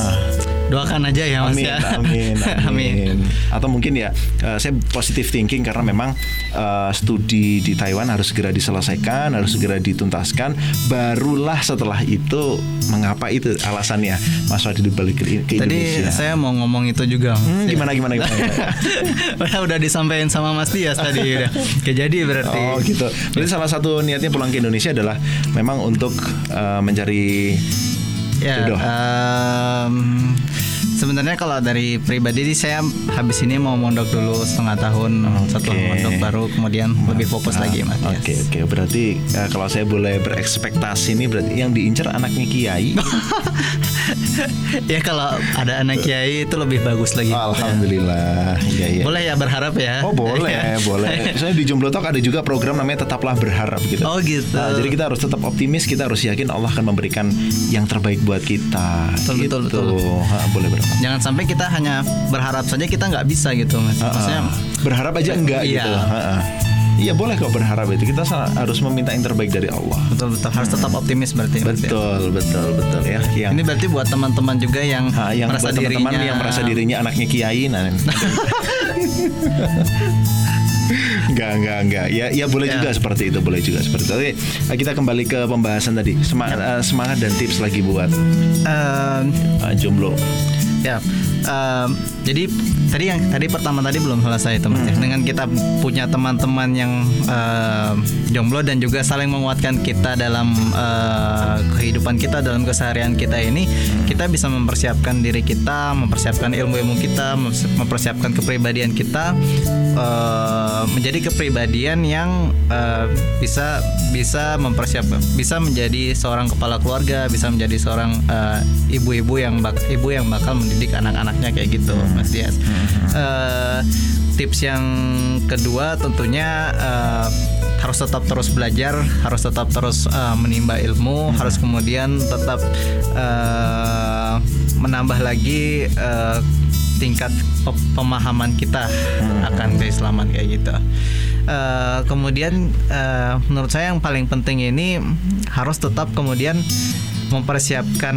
S2: Doakan aja ya Mas
S1: Amin,
S2: ya.
S1: amin, (laughs) amin,
S2: Amin.
S1: Atau mungkin ya, eh, saya positive thinking karena memang eh, studi di Taiwan harus segera diselesaikan, harus segera dituntaskan. Barulah setelah itu, mengapa itu alasannya Mas Wadi balik ke, ke
S2: Tadi
S1: Indonesia?
S2: saya mau ngomong itu juga.
S1: Hmm, gimana gimana gimana?
S2: udah (laughs) udah disampaikan sama Mas Dias tadi (laughs) udah. Jadi berarti.
S1: Oh gitu. Berarti salah satu niatnya pulang ke Indonesia adalah memang untuk eh, mencari
S2: Ya,
S1: Jodoh.
S2: em, sebenarnya kalau dari pribadi sih saya habis ini mau mondok dulu setengah tahun. Setelah mondok baru kemudian lebih fokus lagi Mas.
S1: Oke oke berarti eh, kalau saya boleh berekspektasi nih berarti yang diincar anaknya Kiai. (laughs)
S2: ya kalau ada anak kiai itu lebih bagus lagi.
S1: Alhamdulillah. Iya iya.
S2: Boleh ya berharap ya.
S1: Oh boleh,
S2: Ya. (laughs)
S1: boleh. Soalnya di Jomblo Talk ada juga program namanya Tetaplah Berharap gitu.
S2: Oh gitu.
S1: Nah, jadi kita harus tetap optimis, kita harus yakin Allah akan memberikan yang terbaik buat kita.
S2: Betul,
S1: gitu.
S2: betul, betul.
S1: Ha, boleh berharap.
S2: Jangan sampai kita hanya berharap saja kita nggak bisa gitu mas. Maksudnya
S1: berharap aja enggak
S2: Iya.
S1: gitu. Ha. Iya boleh kok berharap itu. Kita harus meminta yang terbaik dari Allah.
S2: betul betul harus tetap optimis berarti. Ya.
S1: Betul, betul, betul ya. Yang
S2: Ini berarti buat teman-teman juga yang,
S1: Ha, yang
S2: merasa
S1: buat teman-teman
S2: dirinya
S1: yang merasa dirinya anaknya kiai nah. (laughs) Enggak, enggak, enggak. Ya, ya boleh
S2: Ya.
S1: juga seperti itu, boleh juga seperti itu. Oke, kita kembali ke pembahasan tadi. Semangat, eh, semangat dan tips lagi buat
S2: Eh,
S1: eh, jomblo.
S2: Ya, um, jadi tadi yang tadi pertama tadi belum selesai teman. Hmm. Dengan kita punya teman-teman yang uh, jomblo dan juga saling menguatkan kita dalam uh, kehidupan kita dalam keseharian kita ini, kita bisa mempersiapkan diri kita, mempersiapkan ilmu-ilmu kita, mempersiapkan kepribadian kita uh, menjadi kepribadian yang uh, bisa bisa mempersiapkan, bisa menjadi seorang kepala keluarga, bisa menjadi seorang ibu-ibu uh, yang bak, ibu yang bakal mendidik anak-anaknya kayak gitu hmm. Mas Dias. Uh, tips yang kedua tentunya uh, harus tetap terus belajar, harus tetap terus uh, menimba ilmu, hmm. harus kemudian tetap uh, menambah lagi uh, tingkat pemahaman kita hmm. akan keislaman kayak gitu. Uh, kemudian uh, menurut saya yang paling penting ini harus tetap kemudian mempersiapkan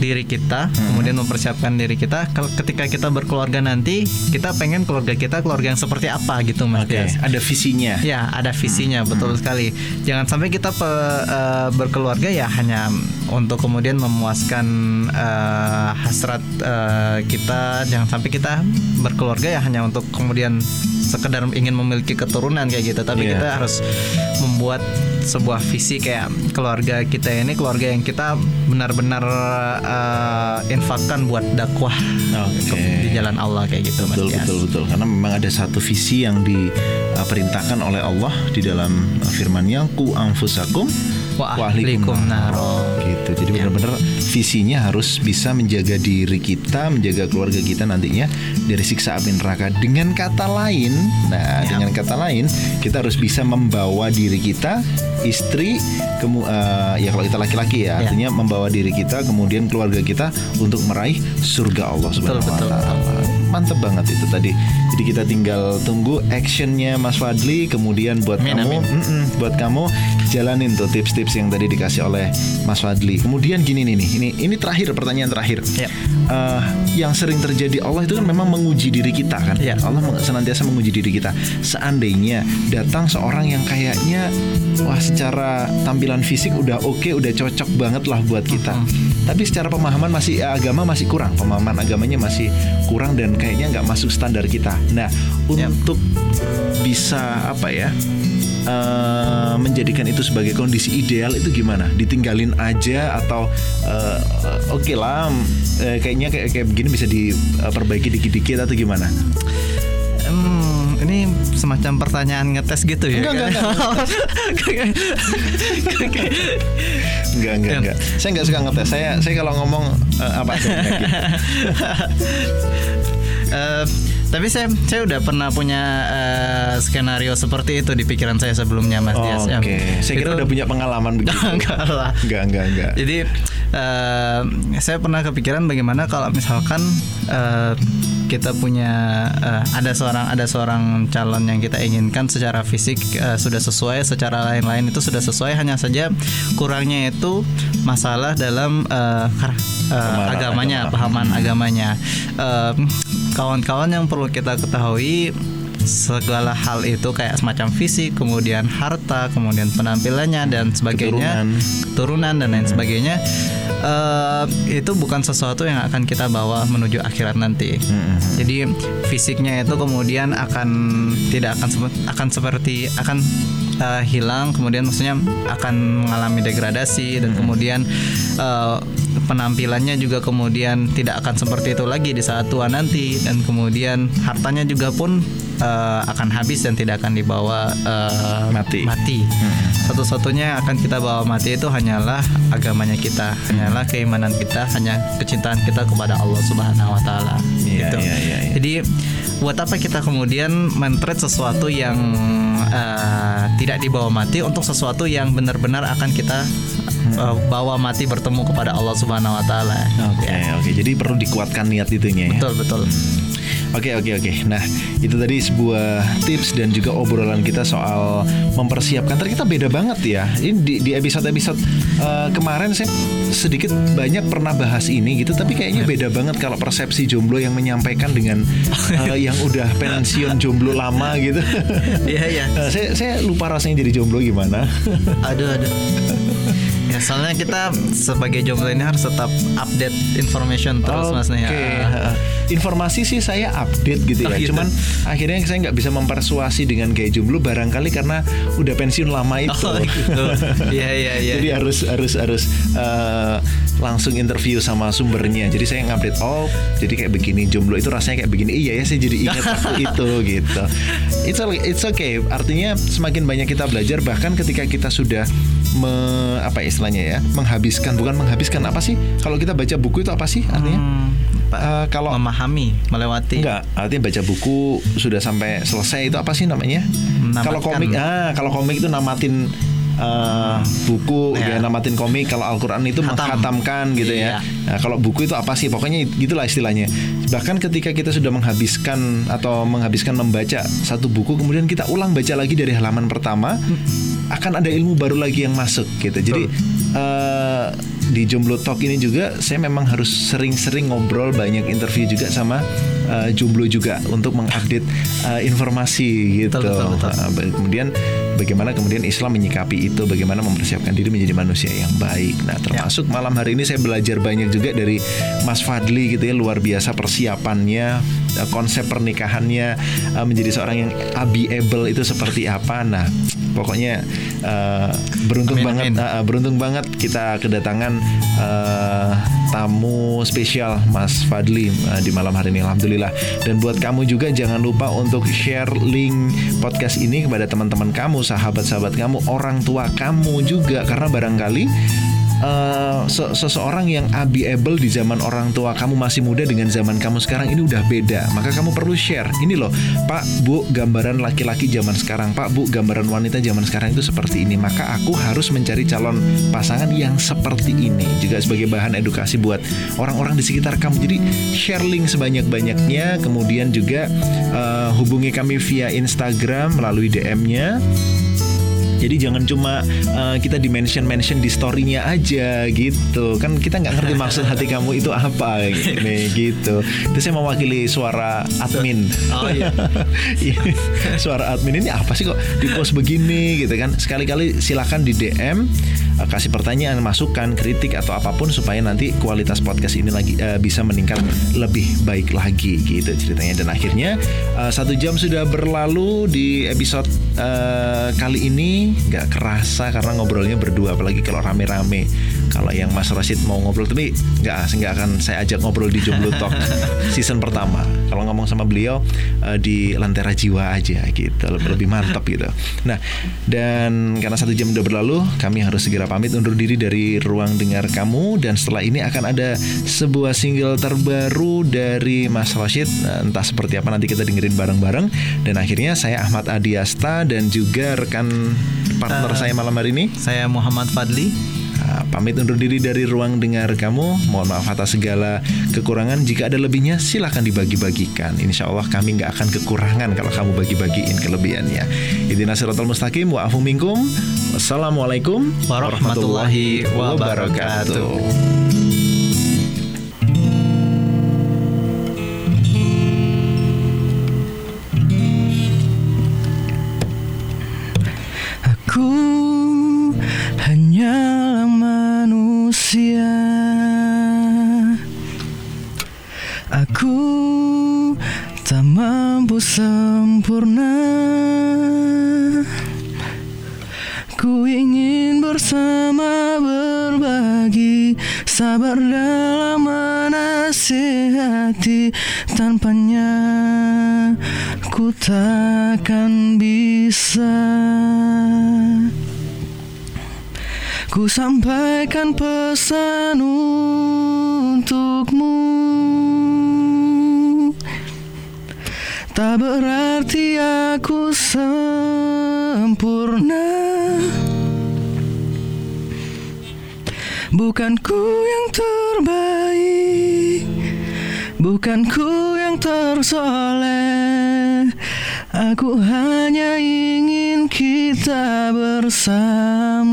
S2: diri kita, hmm. kemudian mempersiapkan diri kita ketika kita berkeluarga nanti, kita pengen keluarga kita keluarga yang seperti apa gitu Mas okay.
S1: Ada visinya.
S2: Ya, ada visinya hmm. betul hmm. sekali. Jangan sampai kita pe, uh, berkeluarga ya hanya untuk kemudian memuaskan uh, hasrat uh, kita, jangan sampai kita berkeluarga ya hanya untuk kemudian sekedar ingin memiliki keturunan kayak gitu, tapi yeah. kita harus membuat sebuah visi kayak keluarga kita ini keluarga yang kita benar-benar uh, infakkan buat dakwah okay. di jalan Allah kayak gitu
S1: betul
S2: Mas
S1: betul betul karena memang ada satu visi yang diperintahkan oleh Allah di dalam firman-Nya ku anfusakum
S2: wa ahlikum naro.
S1: Gitu. Jadi ya. benar-benar visinya harus bisa menjaga diri kita, menjaga keluarga kita nantinya dari siksa api neraka. Dengan kata lain, nah ya. dengan kata lain, kita harus bisa membawa diri kita, istri, kemu uh, ya kalau kita laki-laki ya, ya, artinya membawa diri kita, kemudian keluarga kita untuk meraih surga Allah Subhanahu wa taala. Mantep banget itu tadi. Jadi kita tinggal tunggu actionnya Mas Fadli, kemudian buat amin, kamu, amin. Mm -mm, buat kamu jalanin tuh tips-tips yang tadi dikasih oleh Mas Fadli. Kemudian gini nih nih, ini ini terakhir pertanyaan terakhir. Uh, yang sering terjadi Allah itu kan memang menguji diri kita kan. Ya. Allah senantiasa menguji diri kita. Seandainya datang seorang yang kayaknya wah secara tampilan fisik udah oke, okay, udah cocok banget lah buat kita. Uh -huh. Tapi secara pemahaman masih eh, agama masih kurang, pemahaman agamanya masih kurang dan kayaknya nggak masuk standar kita. Nah, ya. untuk bisa apa ya? Uh, menjadikan itu sebagai kondisi ideal itu gimana? Ditinggalin aja atau uh, oke okay lah uh, kayaknya kayak kayak begini bisa diperbaiki dikit-dikit atau gimana?
S2: Hmm, ini semacam pertanyaan ngetes gitu ya?
S1: Enggak, enggak, enggak. (laughs) enggak, enggak, enggak. Saya enggak suka ngetes. Saya saya kalau ngomong uh, apa gitu. (laughs)
S2: uh, tapi saya saya udah pernah punya uh, skenario seperti itu di pikiran saya sebelumnya Mas oh, Dias.
S1: Oke. Okay. Saya kira udah punya pengalaman (laughs) begitu.
S2: enggak lah.
S1: Enggak, enggak, enggak.
S2: Jadi uh, saya pernah kepikiran bagaimana kalau misalkan uh, kita punya uh, ada seorang ada seorang calon yang kita inginkan secara fisik uh, sudah sesuai, secara lain-lain itu sudah sesuai, hanya saja kurangnya itu masalah dalam uh, uh, agamanya, agama. pahaman agamanya. Kawan-kawan uh, yang perlu kita ketahui segala hal itu kayak semacam fisik, kemudian harta, kemudian penampilannya dan sebagainya, keturunan, keturunan dan lain sebagainya uh, itu bukan sesuatu yang akan kita bawa menuju akhirat nanti. Mm-hmm. Jadi fisiknya itu kemudian akan tidak akan akan seperti akan uh, hilang, kemudian maksudnya akan mengalami degradasi dan mm-hmm. kemudian uh, penampilannya juga kemudian tidak akan seperti itu lagi di saat tua nanti dan kemudian hartanya juga pun uh, akan habis dan tidak akan dibawa uh,
S1: mati.
S2: Mati. Hmm. Satu-satunya akan kita bawa mati itu hanyalah agamanya kita, hanyalah keimanan kita, hanya kecintaan kita kepada Allah Subhanahu Wa Taala.
S1: Yeah, gitu. Yeah, yeah, yeah.
S2: Jadi buat apa kita kemudian mentret sesuatu yang uh, tidak dibawa mati untuk sesuatu yang benar-benar akan kita uh, bawa mati bertemu kepada Allah Subhanahu Wa Taala.
S1: Oke okay, ya. oke. Okay. Jadi perlu dikuatkan niat itunya
S2: ya. Betul betul.
S1: Oke oke oke. Nah itu tadi sebuah tips dan juga obrolan kita soal mempersiapkan. Ternyata beda banget ya. Ini di, di episode episode uh, kemarin saya sedikit banyak pernah bahas ini gitu. Tapi kayaknya beda banget kalau persepsi jomblo yang menyampaikan dengan uh, yang udah pensiun jomblo lama gitu.
S2: Iya iya.
S1: Nah, (laughs) saya saya lupa rasanya jadi jomblo gimana.
S2: aduh aduh. Ya soalnya kita sebagai jomblo ini harus tetap update information terus mas nih.
S1: Oke. Informasi sih saya update gitu ya.
S2: Oh, gitu.
S1: Cuman akhirnya saya nggak bisa mempersuasi dengan gaya jomblo barangkali karena udah pensiun lama itu.
S2: Oh (laughs) gitu. Iya iya iya.
S1: Jadi harus harus harus eh, langsung interview sama sumbernya. Jadi saya ngupdate oh jadi kayak begini jomblo itu rasanya kayak begini. Iya ya saya jadi ingat (laughs) waktu itu gitu. It's okay, it's okay. Artinya semakin banyak kita belajar bahkan ketika kita sudah me, apa istilahnya ya menghabiskan bukan menghabiskan apa sih kalau kita baca buku itu apa sih artinya
S2: Hmm,
S1: Eh, kalau
S2: memahami, melewati.
S1: enggak artinya baca buku sudah sampai selesai itu apa sih namanya
S2: Menamatkan.
S1: kalau komik ah kalau komik itu namatin eh, buku
S2: Ya.
S1: ya. namatin komik kalau Al-Qur'an itu
S2: Khatam.
S1: menghatamkan gitu
S2: Iya.
S1: ya nah, kalau buku itu apa sih pokoknya gitulah istilahnya bahkan ketika kita sudah menghabiskan atau menghabiskan membaca satu buku kemudian kita ulang baca lagi dari halaman pertama akan ada ilmu baru lagi yang masuk gitu jadi eh, di Jomblo Talk ini juga saya memang harus sering-sering ngobrol banyak interview juga sama eh, jomblo juga untuk mengupdate eh, informasi gitu.
S2: Betul, betul, betul.
S1: Ba- kemudian bagaimana kemudian Islam menyikapi itu, bagaimana mempersiapkan diri menjadi manusia yang baik. Nah, termasuk malam hari ini saya belajar banyak juga dari Mas Fadli gitu ya, luar biasa persiapannya, eh, konsep pernikahannya eh, menjadi seorang yang able itu seperti apa. Nah, pokoknya eh, beruntung
S2: Amin,
S1: banget
S2: amin.
S1: eh, beruntung banget kita kedatangan eh, tamu spesial Mas Fadli eh, di malam hari ini alhamdulillah dan buat kamu juga jangan lupa untuk share link podcast ini kepada teman-teman kamu sahabat-sahabat kamu orang tua kamu juga karena barangkali eh, se- seseorang yang able di zaman orang tua kamu masih muda dengan zaman kamu sekarang ini udah beda. Maka kamu perlu share. Ini loh Pak Bu gambaran laki-laki zaman sekarang. Pak Bu gambaran wanita zaman sekarang itu seperti ini. Maka aku harus mencari calon pasangan yang seperti ini. Juga sebagai bahan edukasi buat orang-orang di sekitar kamu. Jadi share link sebanyak-banyaknya. Kemudian juga eh, hubungi kami via Instagram melalui DM-nya jadi jangan cuma uh, kita di mention mention di storynya aja gitu kan kita nggak ngerti (laughs) maksud hati kamu itu apa nih gitu. Itu saya mewakili suara admin.
S2: Oh iya. (laughs)
S1: Iya, suara admin ini apa sih kok di post begini gitu kan? Sekali-kali silakan di DM uh, kasih pertanyaan, masukan, kritik atau apa pun supaya nanti kualitas podcast ini lagi uh, bisa meningkat lebih baik lagi gitu ceritanya. Dan akhirnya uh, satu jam sudah berlalu di episode uh, kali ini nggak kerasa karena ngobrolnya berdua apalagi kalau rame-rame. Kalau yang Mas Rashid mau ngobrol tapi nggak nggak akan saya ajak ngobrol di Jomblo Talk (laughs) season pertama. Kalau ngomong sama beliau uh, di Lentera Jiwa aja gitu lebih, lebih mantap gitu. Nah dan karena satu jam udah berlalu kami harus segera pamit undur diri dari ruang dengar kamu. Dan setelah ini akan ada sebuah single terbaru dari Mas Rashid. Entah seperti apa nanti kita dengerin bareng-bareng. Dan akhirnya saya Ahmad Adiasta dan juga rekan partner saya malam hari ini.
S2: Saya Muhammad Fadli.
S1: Nah, pamit undur diri dari ruang dengar kamu. Mohon maaf atas segala kekurangan. Jika ada lebihnya, silahkan dibagi-bagikan. Insya Allah kami nggak akan kekurangan kalau kamu bagi-bagiin kelebihannya. Idina siratal mustaqim wa afu minkum. Wassalamualaikum
S2: Warahmatullahi wabarakatuh.
S3: Sampaikan pesan untukmu. Tak berarti aku sempurna. Bukan ku yang terbaik. Bukan ku yang tersoleh Aku hanya ingin kita bersama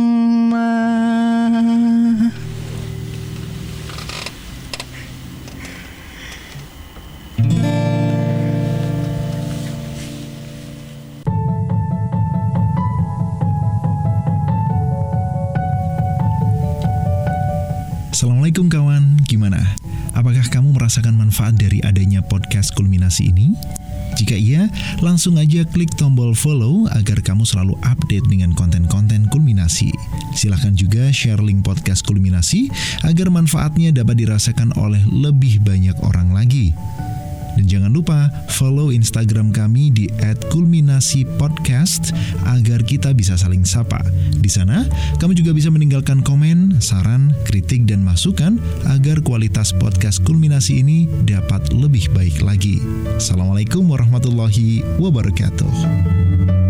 S1: Assalamualaikum kawan, gimana? Apakah kamu merasakan manfaat dari adanya podcast kulminasi ini? Jika iya, langsung aja klik tombol follow agar kamu selalu update dengan konten-konten kulminasi. Silahkan juga share link podcast kulminasi agar manfaatnya dapat dirasakan oleh lebih banyak orang lagi. Dan jangan lupa follow Instagram kami di @kulminasi_podcast agar kita bisa saling sapa. Di sana, kamu juga bisa meninggalkan komen, saran, kritik dan masukan agar kualitas podcast Kulminasi ini dapat lebih baik lagi. Assalamualaikum warahmatullahi wabarakatuh.